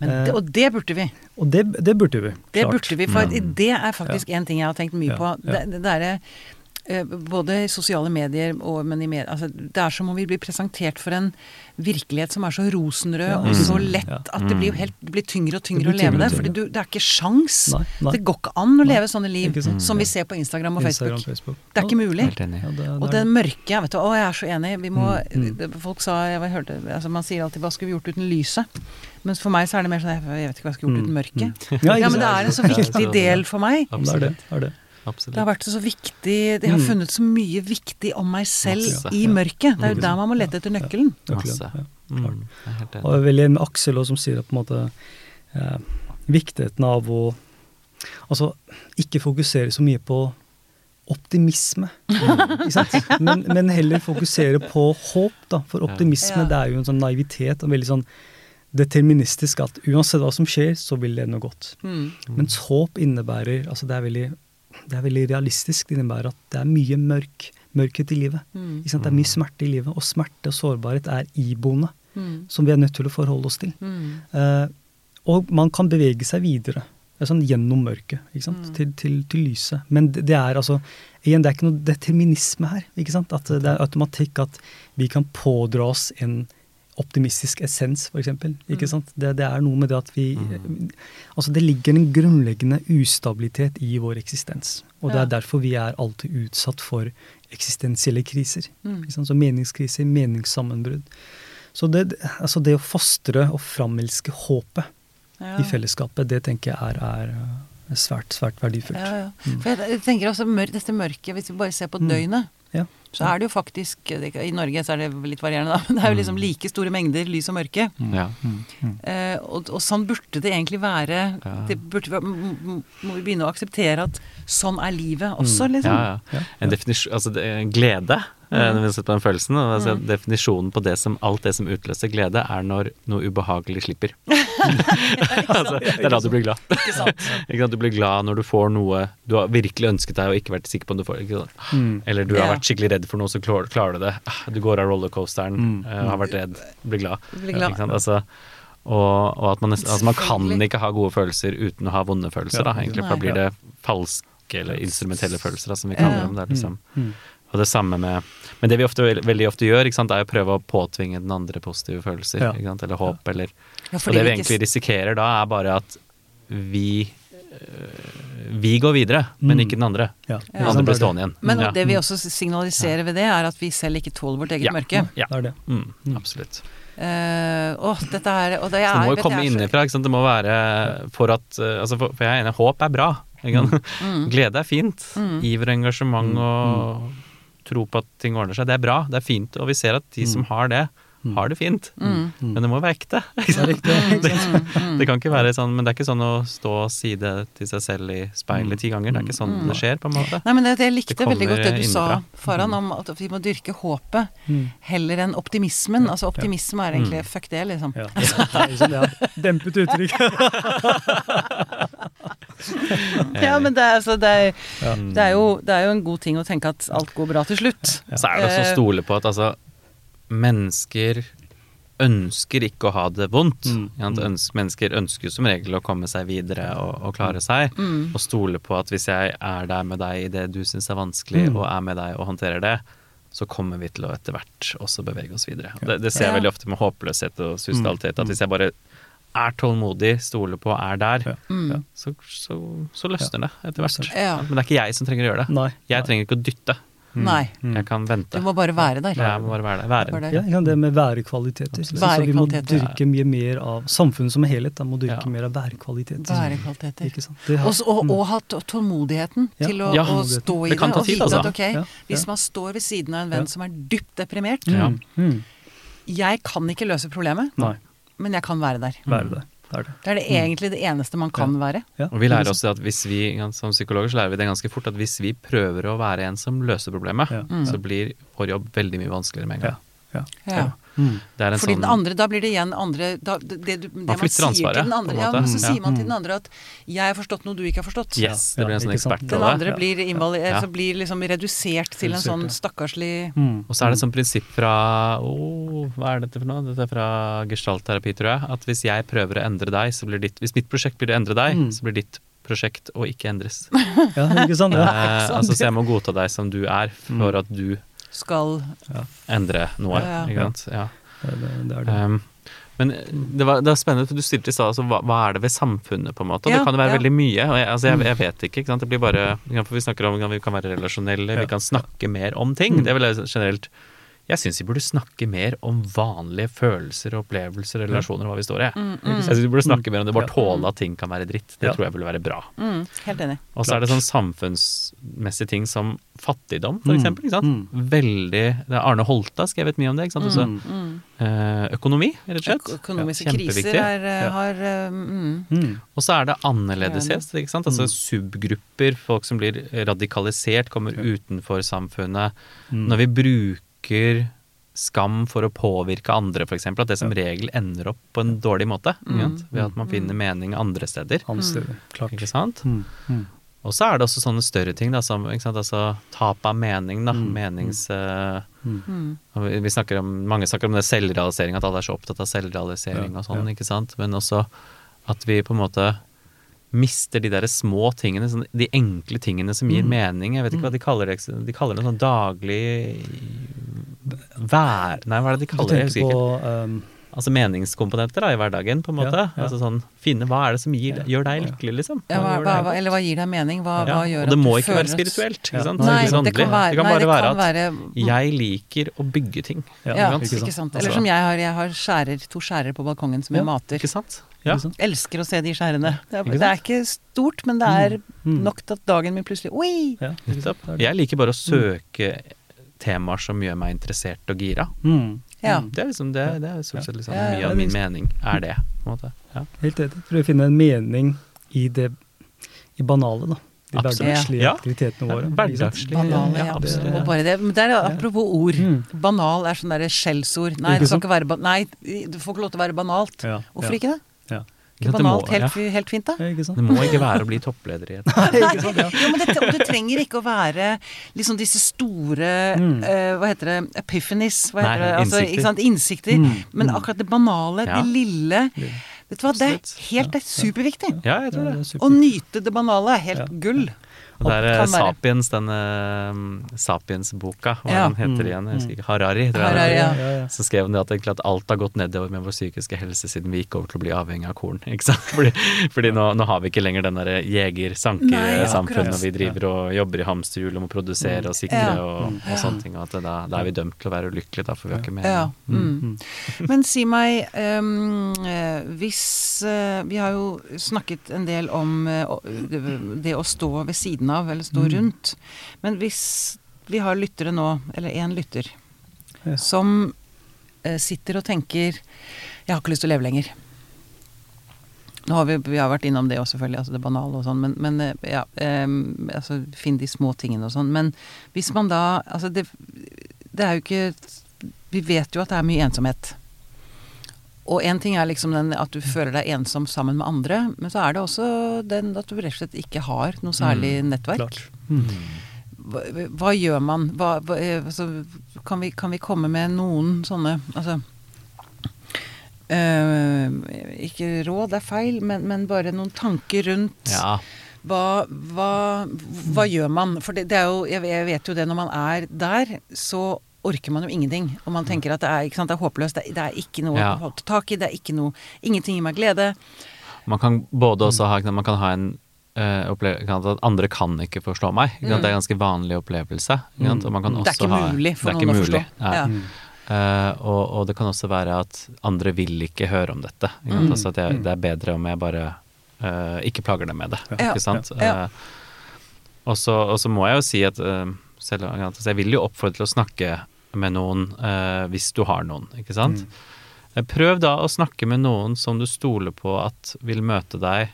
Men det, og det burde vi. Og det, det burde vi. Klart. Det burde vi, for Mm. det er faktisk en ting jeg har tenkt mye Ja, på. ja. Det, det der, eh, både i sosiale medier og men i med, altså, Det er som om vi blir presentert for en virkelighet som er så rosenrød Ja. og så Mm. lett Ja. at det blir helt det blir tyngre og tyngre Det å leve det. For det er ikke sjans. Nei, nei. Det går ikke an å Nei. leve sånne liv sånn. som vi ser på Instagram og Instagram, Facebook. Facebook. Det er ikke mulig. Helt enig. Ja, det, Og det det er- mørke vet du, Å, jeg er så enig. Vi må, Mm, mm. Folk sa jeg hørte, altså Man sier alltid 'hva skulle vi gjort uten lyset'? Mens for meg så er det mer sånn jeg vet ikke hva jeg skulle gjort uten Mm, mørket. mm. Ja, men det er en så viktig del for meg. Ja, det er det. Er det, er det. Har vært så viktig Jeg har Mm. funnet så mye viktig om meg selv Masse. i mørket. Det er jo der man må lete etter nøkkelen. Nøkkelen, Masse. ja. Mm, er helt Og jeg er veldig enig med Aksel også, som sier at på en måte eh, viktigheten av å altså ikke fokusere så mye på optimisme. Ikke sant? Men, men heller fokusere på håp, da. For optimisme Ja. det er jo en sånn naivitet og veldig sånn deterministisk at uansett hva som skjer, så vil det noe godt. Mm. Mens håp innebærer altså det er veldig, det er veldig realistisk. Det innebærer at det er mye mørk, mørkhet i livet. Mm. Det er mye smerte i livet, og smerte og sårbarhet er iboende, Mm. som vi er nødt til å forholde oss til. Eh, og man kan bevege seg videre er sånn gjennom mørket? Mm. Til, til, til lyset. Men det, det er altså igjen, det er ikke noe determinisme her. At det er automatikk at vi kan pådra oss en optimistisk essens, f.eks. Ikke Mm. sant? Det, det er noe med det at vi Mm. Altså det ligger en grunnleggende ustabilitet i vår eksistens. Og det Ja. er derfor vi er alltid utsatt for eksistensielle kriser. Mm. Ikke sant? Så meningskriser, meningssammenbrudd. Så det, altså det å fostre og framelske håpet Ja. i fellesskapet, det tenker jeg er, er svært, svært verdifullt. Ja, ja. For jeg, jeg tenker også mør dette mørket, hvis vi bare ser på Mm. døgnet, Ja. så er det jo faktisk I Norge så er det litt varierende, da, men det er jo liksom like store mengder lys og mørke. Ja. Mm. Mm. Eh, og, og sånn burde det egentlig være. Ja. Det burde, må vi begynne å akseptere at sånn er livet også, Mm. liksom. Ja, ja. En definisjon, altså det, glede, eh, når vi har sett på den følelsen, og altså Mm. definisjonen på det som, alt det som utløser glede, er når noe ubehagelig slipper. altså, det er da du blir glad. Ikke sant? Ikke sant? Du blir glad når du får noe du har virkelig ønsket deg og ikke vært sikker på om du får. Mm. Eller du har vært skikkelig redd for noe, så klarer, klarer du det. Ah, Du går av rollercoasteren, Mm. eh, har vært redd, blir glad. Blir glad. Ikke sant? Altså, og, og at man, altså man kan ikke ha gode følelser uten å ha vonde følelser, Ja. da, egentlig. For da blir det falske eller instrumentelle følelser, da, som vi kaller Ja. dem. Det er liksom. Mm. Og det samme med Men det vi ofte, veldig ofte gjør, ikke sant, er å prøve å påtvinge den andre positive følelser. Ja. Ikke sant? Eller håp, eller Ja, Og det vi vi egentlig risikerer da, er bare at vi øh, Vi går videre, men Mm. ikke den andre. Ja. Den andre blir stående igjen. Men ja. det vi også signaliserer ved det, er at vi selv ikke tåler vårt eget Ja. mørke. Ja. Det er det. Mm, Mm. absolutt. Uh, oh, dette er og det er, det må jo komme innenfra. Det må være for at øh, altså for, for jeg er enig, håp er bra. Ikke? Mm. Glede er fint. Mm. Iver og engasjement Mm. og tro på at ting ordner seg. Det er bra, det er fint. Og vi ser at de som Mm. har det, har det fint. Mm. Men det må være ekte. ikke Det er sant? riktig. Det, det kan ikke være sånn, Men det er ikke sånn å stå og si det til seg selv i speilet ti ganger. Det er ikke sånn det skjer, på en måte. Nei, men det, jeg likte Det veldig godt det du du sa, foran Faran, om at vi må dyrke håpet Mm. heller enn optimismen. Altså optimisme er egentlig fuck det, liksom. Ja, det er liksom det er dempet uttrykk. Ja, men det er, altså, det, er, det, er jo, det er jo en god ting å tenke at alt går bra til slutt. Så er det også å Eh, stole på at altså Mennesker ønsker ikke å ha det vondt. Mm. ikke mennesker ønsker som regel å komme seg videre og, og klare seg. Mm. Og stole på at hvis jeg er der med deg i det du syns er vanskelig, Mm. og er med deg og håndterer det, så kommer vi til å etter hvert også bevege oss videre. Det, det ser jeg Ja. veldig ofte med håpløshet og suicidalitet. Mm. At hvis jeg bare er tålmodig, stoler på, er der, Ja. Mm. Ja. så, så, så løsner det etter hvert. Ja. Men det er ikke jeg som trenger å gjøre det. Nei. Jeg trenger ikke å dytte. Nei, Mm. Jeg kan vente. du må bare være der. Jeg må bare være der. Være. Bare der. Ja, det med værekvaliteter. Så, så vi må dyrke mye mer av samfunnet som helhet. Da må dyrke Ja. mer av værekvaliteter. Værekvaliteter. Ikke sant? Det har- Også, og, og ha tålmodigheten Ja. til å, Ja, å stå i det kan ta og tid, vite altså. at ok, Ja, hvis man står ved siden av en venn Ja. som er dypt deprimert Ja. Mm. Mm. Jeg kan ikke løse problemet, Nei, men jeg kan være der. være det. Det er det. Det er det egentlig det eneste man kan være. Ja, Og vi lærer også at hvis vi, som psykologer så lærer vi det ganske fort, at hvis vi prøver å være en som løser problemet, Ja. Mm. så blir vår jobb veldig mye vanskeligere med en gang. Ja. Mm. Det er en Fordi sånn den andre, da blir det igjen andre da, det, det, det man, flytter sier ansvaret, til den andre, på en ja, men så sier man til den andre at 'jeg har forstått noe du ikke har forstått'. Yes, det blir en sånn ekspert. Den andre blir, Ja. altså blir liksom redusert til en sånn stakkarslig Mm. Og så er det et sånt prinsipp fra oh, Hva er dette for noe? Dette er fra gestaltterapi, tror jeg. At hvis jeg prøver å endre deg, så blir ditt Hvis mitt prosjekt blir å endre deg, Mm. så blir ditt prosjekt å ikke endres. Ja, ikke sant? Ja. Eh, altså, så jeg må godta deg som du er, for at du skal endre noe. Ja, ja. Ikke sant? Ja. Det, det, det er det. Um, men det, var, det var spennende, du stilte i stad altså, hva, hva er det ved samfunnet, på en måte? Og Ja, det kan jo være ja. veldig mye. Og jeg, altså, jeg, jeg vet ikke, ikke sant. Det blir bare For vi snakker om at vi kan være relasjonelle, Ja. vi kan snakke mer om ting. Mm. Det vil jeg generelt Jeg syns vi burde snakke mer om vanlige følelser, opplevelser, relasjoner og hva vi står i. mm, Jeg mm, synes vi burde snakke mer om det, bare tåle at ting kan være dritt. Det Ja. tror jeg ville være bra. mm, Helt enig. Og så er det sånn samfunnsmessige ting som fattigdom, for Mm. eksempel. Ikke sant? Mm. Veldig det Arne Holta har skrevet mye om det. Ikke sant? Også, Mm. Mm. eh, økonomi, rett og slett. Ø Økonomiske Ja, kriser er, eh, Ja. har eh. Og så er det annerledeshet. ikke sant? Altså Mm. subgrupper, folk som blir radikalisert, kommer utenfor samfunnet. Mm. Når vi bruker skam for å påvirke andre, f.eks., at det som regel ender opp på en dårlig måte. Mm. sant? Ved at man finner mening andre steder. Andre steder. Klart. Ikke sant? Mm. Mm. Og så er det også sånne større ting, da, som ikke sant? Altså, tap av mening. da, Mm. Menings... Uh, Mm. mm. vi vi snakker om, Mange snakker om det selvrealisering, at alle er så opptatt av selvrealisering Ja, og sånn, ja. ikke sant. Men også at vi på en måte mister de der små tingene, sånn, de enkle tingene som gir Mm. mening. Jeg vet ikke hva de kaller det. De kaller det sånn daglig vær... Nei, hva er det de kaller det? Jeg husker på ikke. um, Altså meningskomponenter da, i hverdagen, på en måte. Ja, ja. Altså sånn, Finne hva er det som gir, Ja, gjør deg lykkelig, liksom. Ja, hva, hva, hva, eller hva gir deg mening? Hva, Ja, hva gjør og det må ikke være føler at- spirituelt. ikke sant? Nei, Nei, sånn det kan være, det kan nei, bare det være at være jeg liker å bygge ting. ja, Ja, ikke ikke sant? sant. Altså- Eller som jeg har, jeg har skjærer, to skjærer på balkongen som jeg Ja, mater. Ikke sant? Ja. Elsker å se de skjærene. Det er, Ikke det er ikke stort, men det er Mm. nok til at dagen min plutselig Oi! Ja. Jeg liker bare å søke temaer som gjør meg interessert og gira. Mm. Ja. Det er liksom det, det er stort sett liksom Ja, mye av min mening er det. på en måte. Ja. Helt enig. Prøve å finne en mening i det i banale, da. De hverdagslige Ja. aktivitetene våre. Hverdagslige. Banale, Ja, absolutt. Og bare det. Men det er apropos ord. Mm. Banal er sånn derre skjellsord. Nei, det skal ikke være ba Nei, du får ikke lov til å være banalt. Ja, Hvorfor ja. ikke det? Ja. Ikke Det må- banalt, helt, ja. helt fint, da? Ja. Det må ikke være å bli toppleder i et? Ja. Jo, men det, og trenger ikke å være liksom disse store Mm. uh, Hva heter det? Epiphanies? Hva Nei, det? Altså, innsikter. ikke sant? Innsikter. Mm. Men Mm. akkurat det banale, Ja. det lille Vet du hva, det er helt det er superviktig. Ja, jeg tror Ja, det. er. Å nyte det banale er helt Ja. gull. Og det er eh, Sapiens, den uh, Sapiens-boka, hva Ja. den heter Mm, igjen? Jeg husker mm. ikke. Harari, tror jeg. Harari, ja. Så skrev han det at, at alt har gått nedover med vår psykiske helse siden vi gikk over til å bli avhengig av korn. ikke sant? Fordi, fordi nå, nå har vi ikke lenger den derre jeger-sanker-samfunnet, vi driver og jobber i hamsterhjul og må produsere og sikre Ja. og, Mm. og sånne ting. Og at da, da er vi dømt til å være ulykkelige, da, for vi har ikke mer. Ja. Mm. Mm. Men si meg, ehm, eh, hvis uh, Vi har jo snakket en del om uh, det, det å stå ved siden av, eller stå Mm. rundt. Men hvis vi har lyttere nå, eller én lytter, Ja. som eh, sitter og tenker 'jeg har ikke lyst til å leve lenger'. Nå har vi, vi har vært innom det òg, selvfølgelig, altså det banale og sånn, men, men eh, ja, eh, altså Finn de små tingene og sånn. Men hvis man da Altså, det, det er jo ikke Vi vet jo at det er mye ensomhet. Og én ting er liksom den at du føler deg ensom sammen med andre, men så er det også den at du rett og slett ikke har noe særlig nettverk. Klart. Mm. Hva, hva gjør man? Hva, hva, eh, altså, kan, vi, kan vi komme med noen sånne Altså øh, Ikke råd er feil, men, men bare noen tanker rundt Ja. hva, hva, hva gjør man? For det, det er jo, jeg, jeg vet jo det, når man er der, så orker man jo ingenting. Og man tenker at det er, ikke sant, det er håpløst. Det, er- det er ikke noe Ja. å holde tak i. Det er ikke noe Ingenting gir meg glede. Man kan både også ha Man kan ha en uh, opplevelse At andre kan ikke forstå meg. Ikke sant? Det er en ganske vanlig opplevelse. Ikke sant? Og man kan Mm. Det er ikke ha, mulig for noen mulig, å forstå. Ja. Ja. Eh, og, og det kan også være at andre vil ikke høre om dette. Ikke sant? Mm. Altså at jeg, det er bedre om jeg bare uh, ikke plager dem med det. Ja. Ikke sant? Ja. Uh, og, så, og så må jeg jo si at eh, selv, altså jeg vil jo oppfordre til å snakke med noen eh, hvis du har noen, ikke sant? Mm. Prøv da å snakke med noen som du stoler på at vil møte deg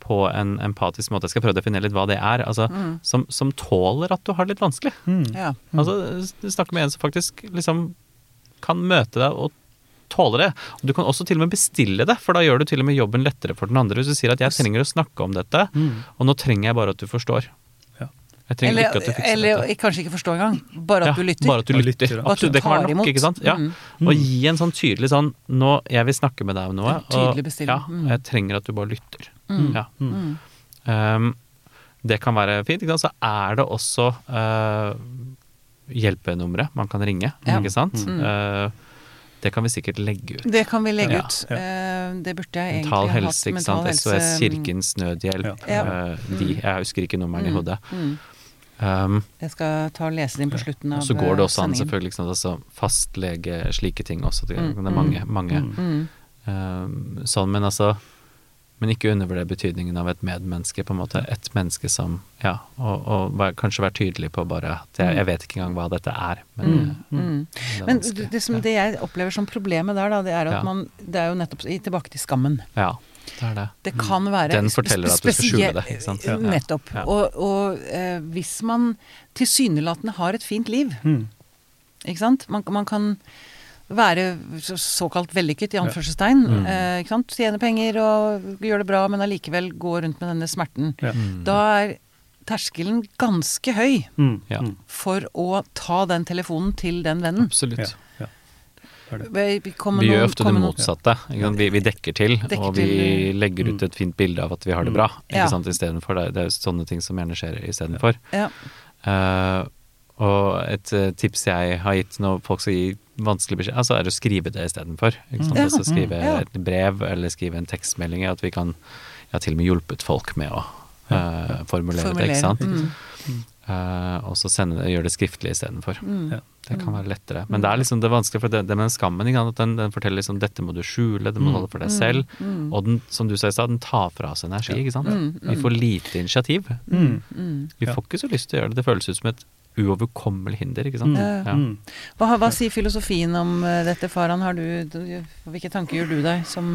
på en empatisk måte. Jeg skal prøve å definere litt hva det er. Altså, Mm. som, som tåler at du har det litt vanskelig. Mm. Ja. Altså, snakke med en som faktisk liksom kan møte deg og tåle det. Du kan også til og med bestille det, for da gjør du til og med jobben lettere for den andre. Hvis du sier at 'jeg trenger å snakke om dette', Mm. og nå trenger jeg bare at du forstår. Ja. Jeg trenger Eller, ikke at du fikser eller dette. kanskje ikke forstå engang. Bare at Ja, du lytter. Bare at du lytter. Og at du det tar nok, imot. ikke sant? Ja. Mm. Og gi en sånn tydelig sånn 'nå, jeg vil snakke med deg om noe', og ja, og jeg trenger at du bare lytter. Mm. Ja. Mm. Um, det kan være fint. Ikke sant? Så er det også uh, hjelpenumre man kan ringe, Ja. ikke sant? Mm. Uh, det kan vi sikkert legge ut. Det kan vi legge Ja, ut. ja. Eh, Det burde jeg egentlig Mental ha helse, hatt. ikke sant. SOS Kirkens Nødhjelp. Ja. de, jeg husker ikke nummeren i Mm. hodet. Mm. Um, Jeg skal ta og lese din på slutten av sendingen. så går det også an, selvfølgelig, Liksom. Altså, fastlege, slike ting også. Det, Mm, det er mange, mm, mange Mm. um, sånn, men altså men ikke undervurder betydningen av et medmenneske, på en måte. Et menneske som Ja, og, og kanskje være tydelig på bare at jeg, jeg vet ikke engang hva dette er. Men, Mm. eh, Mm. det Men det, det, som, det jeg opplever som problemet der, da, det er at Ja. man Det er jo nettopp tilbake til skammen. Ja, det er det. Det kan være Den forteller at du skal skjule det, ikke sant? Ja. Nettopp. Ja. Og, og eh, hvis man tilsynelatende har et fint liv, Mm. ikke sant Man, man kan være såkalt vellykket, i anførselstegn. Mm. Eh, ikke sant? Tjene penger og gjøre det bra, men allikevel gå rundt med denne smerten. Ja. Mm. Da er terskelen ganske høy Mm. Ja. Mm. for å ta den telefonen til den vennen. Absolutt. Ja. Ja. Det er det. Vi, vi Vi gjør ofte det motsatte. Ikke sant? Vi, vi dekker til, Dekker og vi til, legger ut et fint bilde av at vi har det bra. Ikke Ja. sant, istedenfor. Det, det er jo sånne ting som gjerne skjer istedenfor. Ja. Uh, og et uh, tips jeg har gitt når folk skal gi vanskelig beskjed, altså er å skrive det istedenfor. ikke sant? Ja. Altså skrive Mm. Ja. et brev eller skrive en tekstmelding. At vi kan Jeg har til og med hjulpet folk med å eh, formulere, det, ikke sant. Mm. Eh, og så sende det, gjøre det skriftlig istedenfor. Mm. Ja. Det kan være lettere. Men det er liksom det vanskelige, for det, det med den skammen, ikke sant? at den, den forteller liksom dette må du skjule, det må du holde for deg selv. Mm. Og den, som du sa i stad, den tar fra oss energi, ikke sant. Mm, mm. Vi får lite initiativ. Mm. Mm. Vi får ikke så lyst til å gjøre det. Det føles ut som et uoverkommelig hinder, ikke sant. Mm. Ja. Mm. Hva, hva sier filosofien om eh, dette, Faran? Har du, hvilke tanker gjør du deg som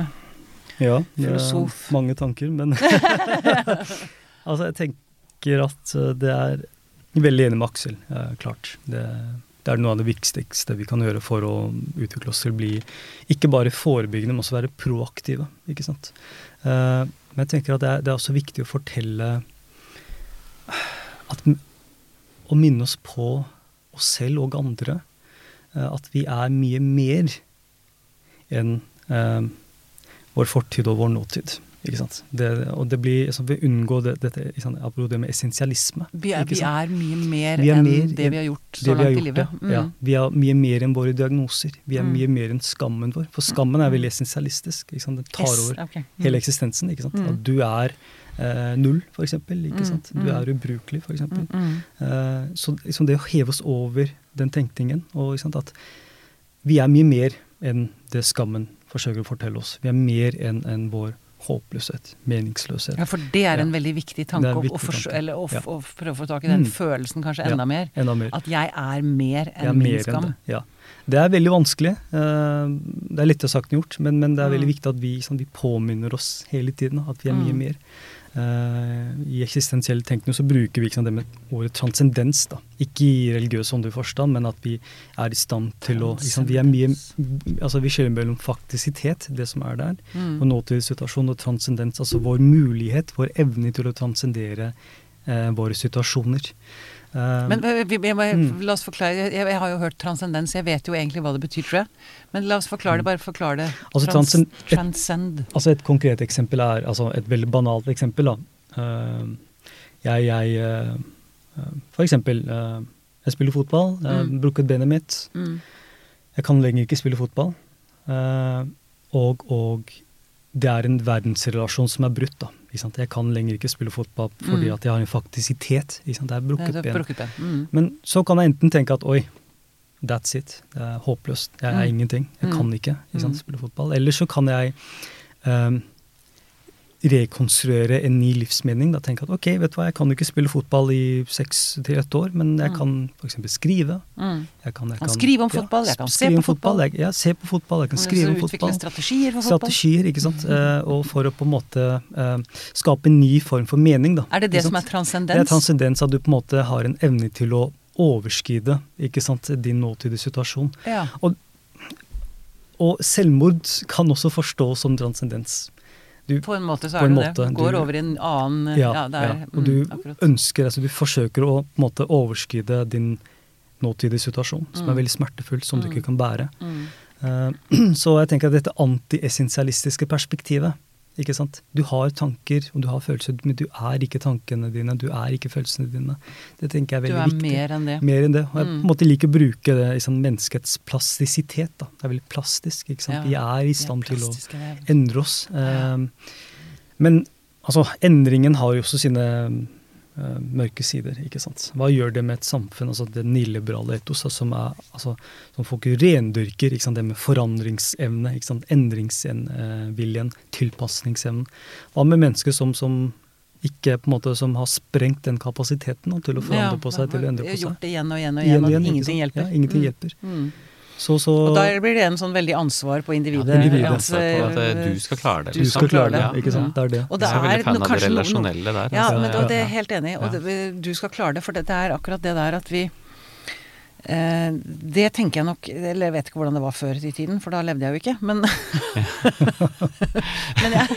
Ja, filosof? Ja, mange tanker, men Altså, jeg tenker at eh, det er veldig enig med Aksel, eh, klart. Det, det er noe av det viktigste vi kan gjøre for å utvikle oss til å bli ikke bare forebyggende, men også være proaktive. ikke sant? Eh, men jeg tenker at det er, det er også viktig å fortelle at Å minne oss på oss selv og andre eh, at vi er mye mer enn eh, vår fortid og vår nåtid. Ikke sant? Det, og det blir, altså, vi unngår det, dette apropos det med essensialisme. Vi er, ikke vi er mye mer er enn mer det vi har gjort så langt gjort, i livet. Mm. Ja, vi er mye mer enn våre diagnoser. Vi er Mm. mye mer enn skammen vår. For skammen er veldig essensialistisk. Ikke sant? Den tar Yes, over ok. Mm. hele eksistensen. Ikke sant? Mm. At du er eh, null, for eksempel. Ikke Mm, sant? Du mm. er ubrukelig, for eksempel. Mm, mm. Eh, så liksom det å heve oss over den tenkningen, og ikke sant, at vi er mye mer enn det skammen forsøker å fortelle oss. Vi er mer enn enn vår håpløshet, meningsløshet. Ja, for det er en Ja. veldig viktig tanke viktig å, forstå- tanke. eller å, Ja. å prøve å få tak i den Mm. følelsen kanskje Ja. enda mer. Enda mer. At jeg er mer enn er enn min mer enn skam. det. Ja. Det er veldig vanskelig. eh, Det er lettere sagt enn gjort, men, men det er veldig Mm. viktig at vi, sånn, vi påminner oss hele tiden at vi er mye Mm. mer. Eh, I eksistensiell tenkning så bruker vi ikke det med ordet transcendens. da. Ikke i religiøs åndelig forstand, men at vi er i stand til å liksom, Vi er mye, altså vi skiller mellom faktisitet, det som er der, Mm. og nåtidssituasjon, og transcendens. Altså vår mulighet, vår evne til å transcendere eh, våre situasjoner. Eh, Men vi, vi, vi, Mm. la oss forklare, jeg, jeg har jo hørt transcendens, jeg vet jo egentlig hva det betyr, tror jeg. Men la oss forklare det, bare forklare det. Altså, transcend- transcend. Altså Et konkret eksempel er altså et veldig banalt eksempel. da. Eh, jeg, jeg eh, eh, For eksempel, eh, jeg spiller fotball. Jeg Mm. brukket benet mitt. Mm. Jeg kan lenger ikke spille fotball. Eh, og, og det er en verdensrelasjon som er brutt. da. Ikke? Jeg kan lenger ikke spille fotball fordi Mm. at jeg har en faktisitet. Ikke? Det er brukket ben. Mm. Men så kan jeg enten tenke at oi, that's it. Det er håpløst. Jeg er Mm. ingenting. Jeg Mm. kan ikke, ikke sant, Mm. spille fotball. Eller så kan jeg um, rekonstruere en ny livsmening. Da tenke at ok, vet du hva, jeg kan jo ikke spille fotball i seks til ett år, men jeg Mm. kan f.eks. skrive. Mm. Jeg kan, jeg Kan skrive om fotball, jeg kan se på fotball. Jeg, ja, se på fotball, jeg kan skrive om fotball. Strategier for fotball. Strategier, ikke sant. Eh, og for å på en måte eh, skape en ny form for mening, da. Er det det som er transcendens? Det er transcendens at du på en måte har en evne til å overskride ikke sant, din nåtidige situasjon. Ja. Og selvmord kan også forstås som transcendens. Du, På en måte så er det det det. Går du- over i en annen ja, Ja, er ja. Og du mm, ønsker, altså du forsøker å på en måte overskride din nåtidige situasjon, som Mm. er veldig smertefull, som du Mm. ikke kan bære. Mm. Eh, så jeg tenker at dette antiessensialistiske perspektivet ikke sant? Du har tanker og du har følelser, men du er ikke tankene dine, du er ikke følelsene dine. Det tenker jeg er veldig viktig. Du er viktig. mer enn det. Mer enn det. Og jeg Mm. på en måte liker å bruke det sånn menneskets plastisitet. Da. Det er veldig plastisk. ikke sant? Ja, Vi er i stand til å endre oss. Eh, men altså, endringen har jo også sine mørke sider. ikke sant? Hva gjør det med et samfunn, altså det nyliberale etoset, som, er, altså, som folk rendyrker, ikke sant? det med forandringsevne, ikke sant? endringsviljen, tilpasningsevnen. Hva med mennesker som, som ikke på en måte, som har sprengt den kapasiteten da, til å forandre Ja, på seg, til å endre på seg. Gjort det igjen og igjen og Igjen igjen, og igjen, ingenting hjelper. Ja, ingenting Mm. hjelper. Mm. Så, så, Og da blir det en sånn veldig ansvar på individet. Individet. Altså, på at eh, du skal klare det. du liksom. skal klare det, Ja. ikke sant? Det er det. Og det Jeg er veldig er fan no- av det kanskje relasjonelle der. Ja, altså. men det er helt enig. Og det, du skal klare det, for det er akkurat det der at vi eh, Det tenker jeg nok Eller jeg vet ikke hvordan det var før i tiden, for da levde jeg jo ikke, men Men jeg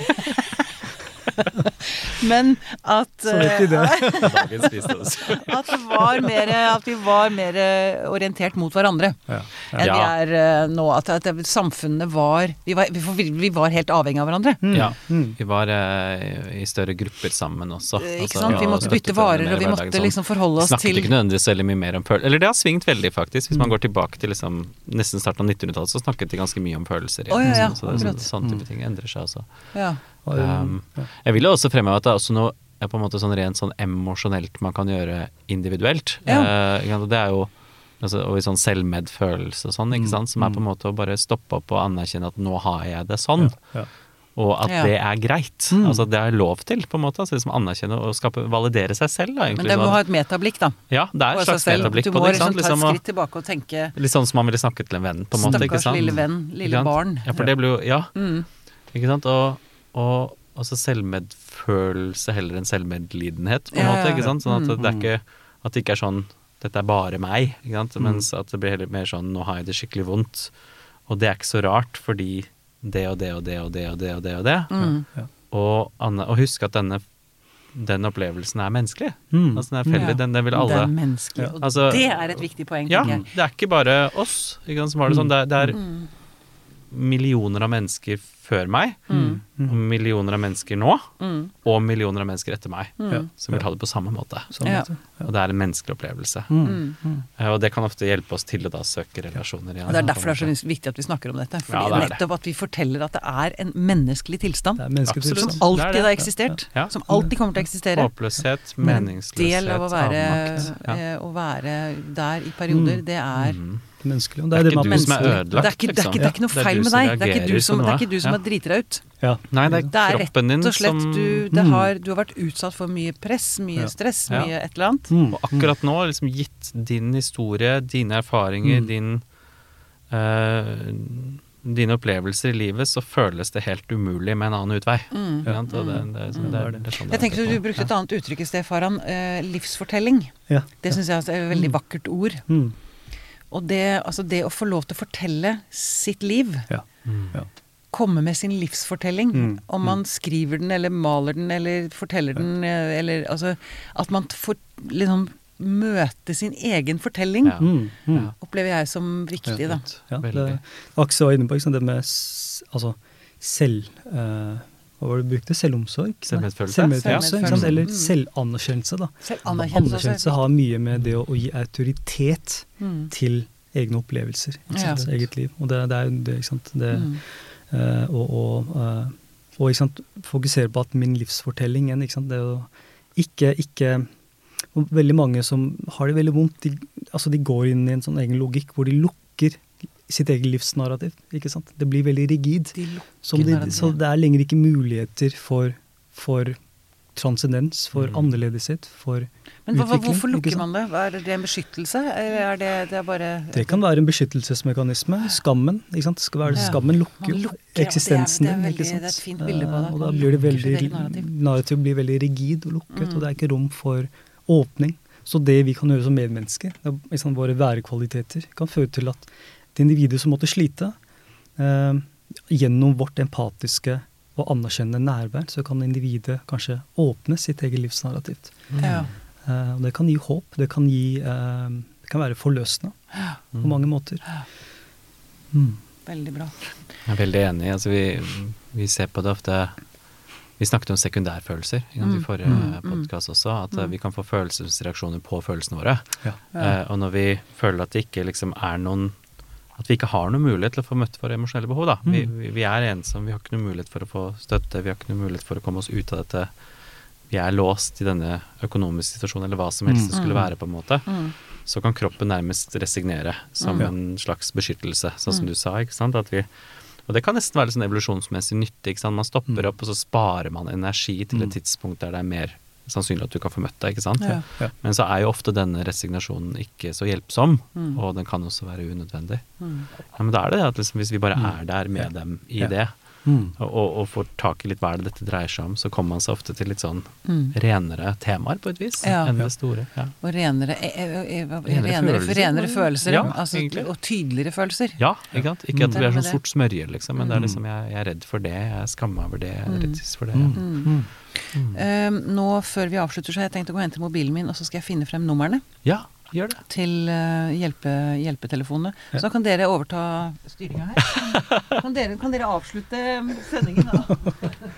Men at det. eh. At, det var mer, at vi var mer orientert mot hverandre Ja. enn vi er eh, nå. At, at samfunnet var vi, var vi, vi var helt avhengig av hverandre. Mm. Ja. Mm. Vi var eh, i større grupper sammen også. Ikke Altså, sant? Vi måtte bytte varer, og vi måtte sånn. liksom forholde oss Snakket til ikke nødvendigvis veldig mye mer om følelser. Eller det har svingt veldig, faktisk. Hvis man Mm. går tilbake til liksom, nesten starten av 1900-tallet, så snakket de ganske mye om følelser. Å, ja, ja, så det, sånn, sånne Mm. type ting endrer seg også. Ja. Um. Jeg vil jo også fremheve at det er også noe er på en måte sånn rent sånn emosjonelt man kan gjøre individuelt. Ja. Uh, det er jo altså, og i sånn selvmedfølelse og sånn, ikke Mm, sant, som er på en mm. måte å bare stoppe opp og anerkjenne at nå har jeg det sånn. Ja. Og at Ja. det er greit. Mm. Altså det er lov til, på en måte. Altså liksom anerkjenne og skape, validere seg selv, da, egentlig. Men det må sånn. ha et metablikk, da. Ja, det er et slags metablikk Du på må det. ikke liksom ta et Liksom, skritt tilbake og tenke litt sånn som man ville snakke til en venn, på en måte. ikke Stakkars sant? lille venn, lille barn. Ja, for det blir jo Ja, Mm. ikke sant. Og, og altså selvmedfølelse heller enn selvmedlidenhet, på en Ja, måte. ikke sant? Sånn at Mm. det er ikke At det ikke er sånn Dette er bare meg, ikke sant. Mm. Mens at det blir heller mer sånn Nå har jeg det skikkelig vondt. Og det er ikke så rart, fordi det og det og det og det og det og det og det. Mm. Ja. Og, Anne, og husk at denne den opplevelsen er menneskelig. Mm. Altså den er felles, Ja. den, den vil Det alle er menneskelig. Ja. Og Altså- det er et viktig poeng, Ja, det er ikke bare oss ikke sant, som har det sånn. Det er, det er Mm. millioner av mennesker før meg, Mm. og millioner av mennesker nå, Mm. og millioner av mennesker etter meg, Mm. Som vil ha det på samme måte. Samme Ja. måte. det- Og det er en menneskelig opplevelse. Mm. Mm. Eh, Og det kan ofte hjelpe oss til å da søke relasjoner igjen. Og Det er derfor det er så viktig at vi snakker om dette. Fordi Ja, det nettopp det. at vi forteller at det er en menneskelig tilstand. Menneskelig tilstand. Som alltid det. har eksistert. Ja. Som alltid kommer til å eksistere. Håpløshet, Men en del av å være. Ja. eh, å være der i perioder, Mm. det er Mhm. Menneskelig. Det er det ikke man- du som er menneskelig. ødelagt, Det er ikke, det er ikke, det er ikke noe liksom. Feil med deg. Det er ikke du som, det er ikke du som Ja. har driti deg ut. Ja. Nei, det er Det er kroppen din som du, det Mm. har, du har vært utsatt for mye press, mye Ja. stress, Ja. mye et eller annet. Mm. Og akkurat nå, liksom gitt din historie, dine erfaringer, Mm. din uh, Dine opplevelser i livet, så føles det helt umulig med en annen utvei. Mm. Det, det, det, det, det sånn Jeg tenker er Du brukte et annet uttrykk i sted, Faran. Eh, livsfortelling. Ja. Det syns jeg er et veldig vakkert ord. Mm. Og det, altså det å få lov til å fortelle sitt liv, Ja. Mm. Ja. komme med sin livsfortelling, Mm, om man skriver den eller maler den eller forteller den, eh, eller altså At man får liksom møte sin egen fortelling, Ja. Mm. Mm. Ja. opplever jeg som viktig, da. Ja, det, Akse var inne på ikke det med altså, selv... eh, hva var det du brukte? Selvomsorg? Selvmedfølelse. Selvmedfølelse, sant? Eller Mm. selvanerkjennelse, da. Selvanerkjennelse, anerkjennelse. Har mye med det å, å gi autoritet Mm. til egne opplevelser. Ikke Ja. Eget liv. Og det, det er jo det, ikke sant. Det, Mm. uh, og og, eh, og ikke sant, fokusere på at min livsfortelling igjen, ikke sant. Det å ikke, ikke Veldig mange som har det veldig vondt, de, altså de går inn i en sånn egen logikk hvor de lukker sitt eget livsnarrativ. ikke sant? Det blir veldig rigid. De lukker Som de, så det er lenger ikke muligheter for, for transcendens, for Mm. annerledeshet, for Men utvikling, hvorfor lukker man det? Er det en beskyttelse, eller er det, det er bare Det kan være en beskyttelsesmekanisme. Skammen. ikke sant? Skal være, Ja. skammen lukker jo eksistensen det din. det er et fint bilde på det, Eh, Og da blir det veldig narrativ. Blir veldig rigid og lukket, Mm. og det er ikke rom for åpning. Så det vi kan gjøre som medmennesker, det er, våre værekvaliteter, kan føre til at det individet som måtte slite, eh, gjennom vårt empatiske og anerkjennende nærvær, så kan individet kanskje åpne sitt eget livsnarrativ. Ja. Eh, og det kan gi håp. Det kan, gi, eh, det kan være forløsende på mange måter. Mm. Veldig bra. Jeg er veldig enig. Altså, vi, vi ser på det ofte Vi snakket om sekundærfølelser ikke i Mm, forrige mm, mm. podkast også. At eh, Mm. vi kan få følelsesreaksjoner på følelsene våre. Ja. Eh, og når vi føler at det ikke liksom er noen At vi ikke har noen mulighet til å få møtt våre emosjonelle behov. da. Vi, Mm. vi, vi er ensomme, vi har ikke noen mulighet for å få støtte, vi har ikke noen mulighet for å komme oss ut av dette. Vi er låst i denne økonomiske situasjonen, eller hva som helst det skulle Mm. være, på en måte. Mm. Så kan kroppen nærmest resignere som Mm. en slags beskyttelse, sånn som Mm. du sa. ikke sant? At vi, og det kan nesten være sånn evolusjonsmessig nyttig. ikke sant? Man stopper Mm. opp, og så sparer man energi til et Mm. tidspunkt der det er mer sannsynlig at du kan få møtt deg. ikke sant? Ja. Ja. Men så er jo ofte denne resignasjonen ikke så hjelpsom, Mm. og den kan også være unødvendig. Mm. Ja, men da er det det at liksom, hvis vi bare Mm. er der med Ja. dem i Ja. det, Mm. og, og, får tak i litt hva er det dette dreier seg om, så kommer man seg ofte til litt sånn Mm. renere temaer, på et vis, Ja. enn det store. Ja. Og renere, eh, eh, eh, Renere renere, følelser. renere følelser. Ja, altså, og tydeligere følelser. Ja, ikke sant? Ikke at Det vi er er sånn sort smørje, liksom, men det er Mm. liksom jeg, jeg er redd for det, jeg skammer meg over det, jeg er Mm. redd for det. Mm. Mm. Mm. Eh, nå før vi avslutter, så har jeg tenkt å gå og hente mobilen min, og så skal jeg finne frem numrene Ja, gjør det. til eh, hjelpe, hjelpetelefonene. Ja. Så kan dere overta styringa her. Kan dere, kan dere avslutte sendingen, da?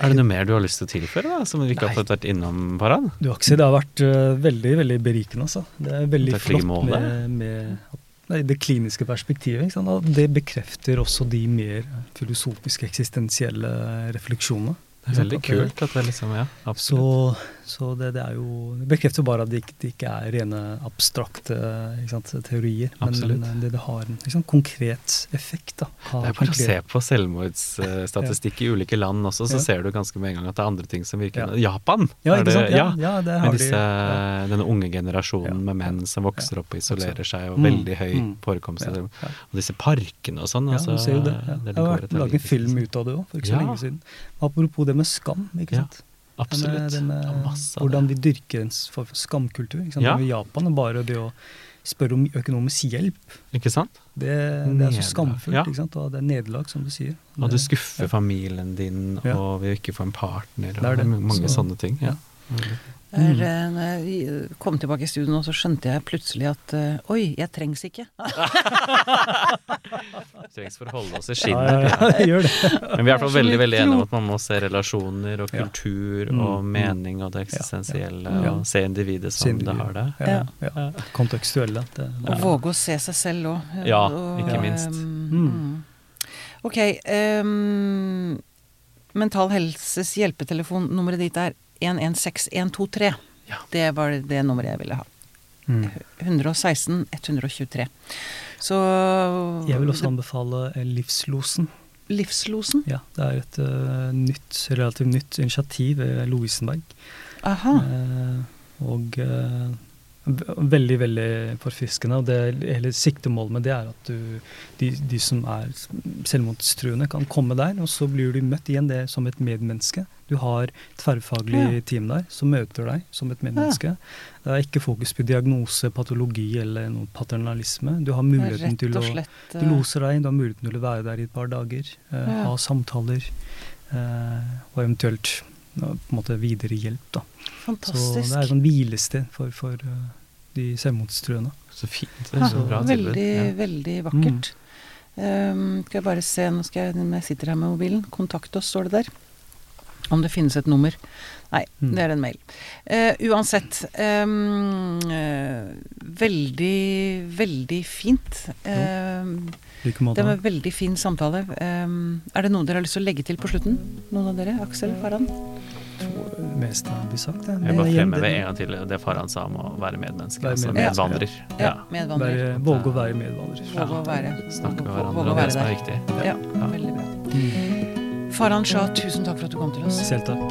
Er det noe mer du har lyst til å tilføre, da, som vi ikke Nei. har fått vært innom, Paran? Du, Aksel, det har vært uh, veldig veldig berikende. Altså. Det er veldig det er flott med, med det kliniske perspektivet. Ikke sant? Og det bekrefter også de mer filosofiske, eksistensielle refleksjonene. Det er veldig kult at det liksom, ja, absolutt. så det, det er jo Det bekrefter bare at det ikke, det ikke er rene abstrakte sant, teorier. Men, Absolutt. men det, det har en sant, konkret effekt. Da. Det er bare å se på selvmordsstatistikk i ulike land også, så Ja. ser du ganske med en gang at det er andre ting som virker. Ja. Japan! Ja, det- Ja, ja, det har med de. disse, Ja. denne unge generasjonen Ja. med menn som vokser Ja. opp og isolerer seg, og Mm. veldig høy Mm. forekomst Ja, ja. Og disse parkene og sånn. Ja, altså, du ser jo det. Ja. det har vært laget en film ut av det òg, for ikke Ja. så lenge siden. Apropos det med skam. ikke Ja, sant? Absolutt. Det med, Det er masse hvordan det. vi dyrker en form for skamkultur. Ikke? Ja. I Japan er bare det å spørre om økonomisk hjelp, Ikke sant? det, det er så skamfullt. ja. ikke sant? Og det er nederlag, som du sier. Og du Det- skuffer familien din, Ja. og vil ikke få en partner, og Det er det. mange Så- sånne ting. Ja. Der, eh, når jeg kom tilbake i studio nå, så skjønte jeg plutselig at uh, oi, jeg trengs ikke. Trengs for å holde oss i Ja, skinnet. ja, ja, gjør det. Men vi er i hvert fall veldig veldig enige om at man må se relasjoner og Ja. kultur Mm, og mm. mening og det eksistensielle, Ja. og se individet som Se det har det. Ja, ja. Kontekstuelle. Det, Og våge å se seg selv òg. Ja, ikke minst. Mm. Ok. ehm, Mental Helses hjelpetelefon, nummeret ditt er 116123. Ja. Det var det nummeret jeg ville ha. Mm. 116 123. Så Jeg vil også anbefale eh, Livslosen. Livslosen. Ja, det er et uh, nytt, relativt nytt initiativ ved Lovisenberg. Aha. Uh, og ve- veldig, veldig forfriskende. Og det hele siktemålet med det er at du, de, de som er selvmordstruende, kan komme der, og så blir du møtt igjen det som et medmenneske. Du har tverrfaglig Ja. team der som møter deg som et medmenneske. Det er ikke fokus på diagnose, patologi eller noe paternalisme. Du har muligheten til å slett du eh, loser deg, du har muligheten til å være der i et par dager, uh, Ja. ha samtaler, uh, og eventuelt på en måte videre hjelp. Da. Så det er et sånn hvilested for, for eh, de selvmordstruende. Så fint. Det er så bra tilbud. veldig, Ja. veldig vakkert. Ehm, skal jeg bare se, nå skal jeg, når jeg sitter her med mobilen, kontakt oss, står det der. Om det finnes et nummer. Nei, Mm. det er en mail. Eh, uansett. ehm, eh, veldig, veldig fint. Ehm, Like det var en veldig fin samtale. Ehm, er det noe dere har lyst til å legge til på slutten? Noen av dere? Aksel? Farhan? Det meste har blitt sagt. det. Jeg bare fremheve det- en gang til det Farhan sa om å være medmenneske. Være Altså medvandrer. Ja, Ja. medvandrer. Være, våge å være medvandrer. Våge å være. Snakke med hverandre om det som er der. viktig. Ja, Ja. veldig bra. Mm. Farhan Shah, tusen takk for at du kom til oss. Selv takk.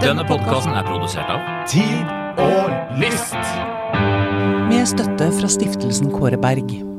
Denne podkasten er produsert av Tid og lyst! Med støtte fra stiftelsen Kåre Berg.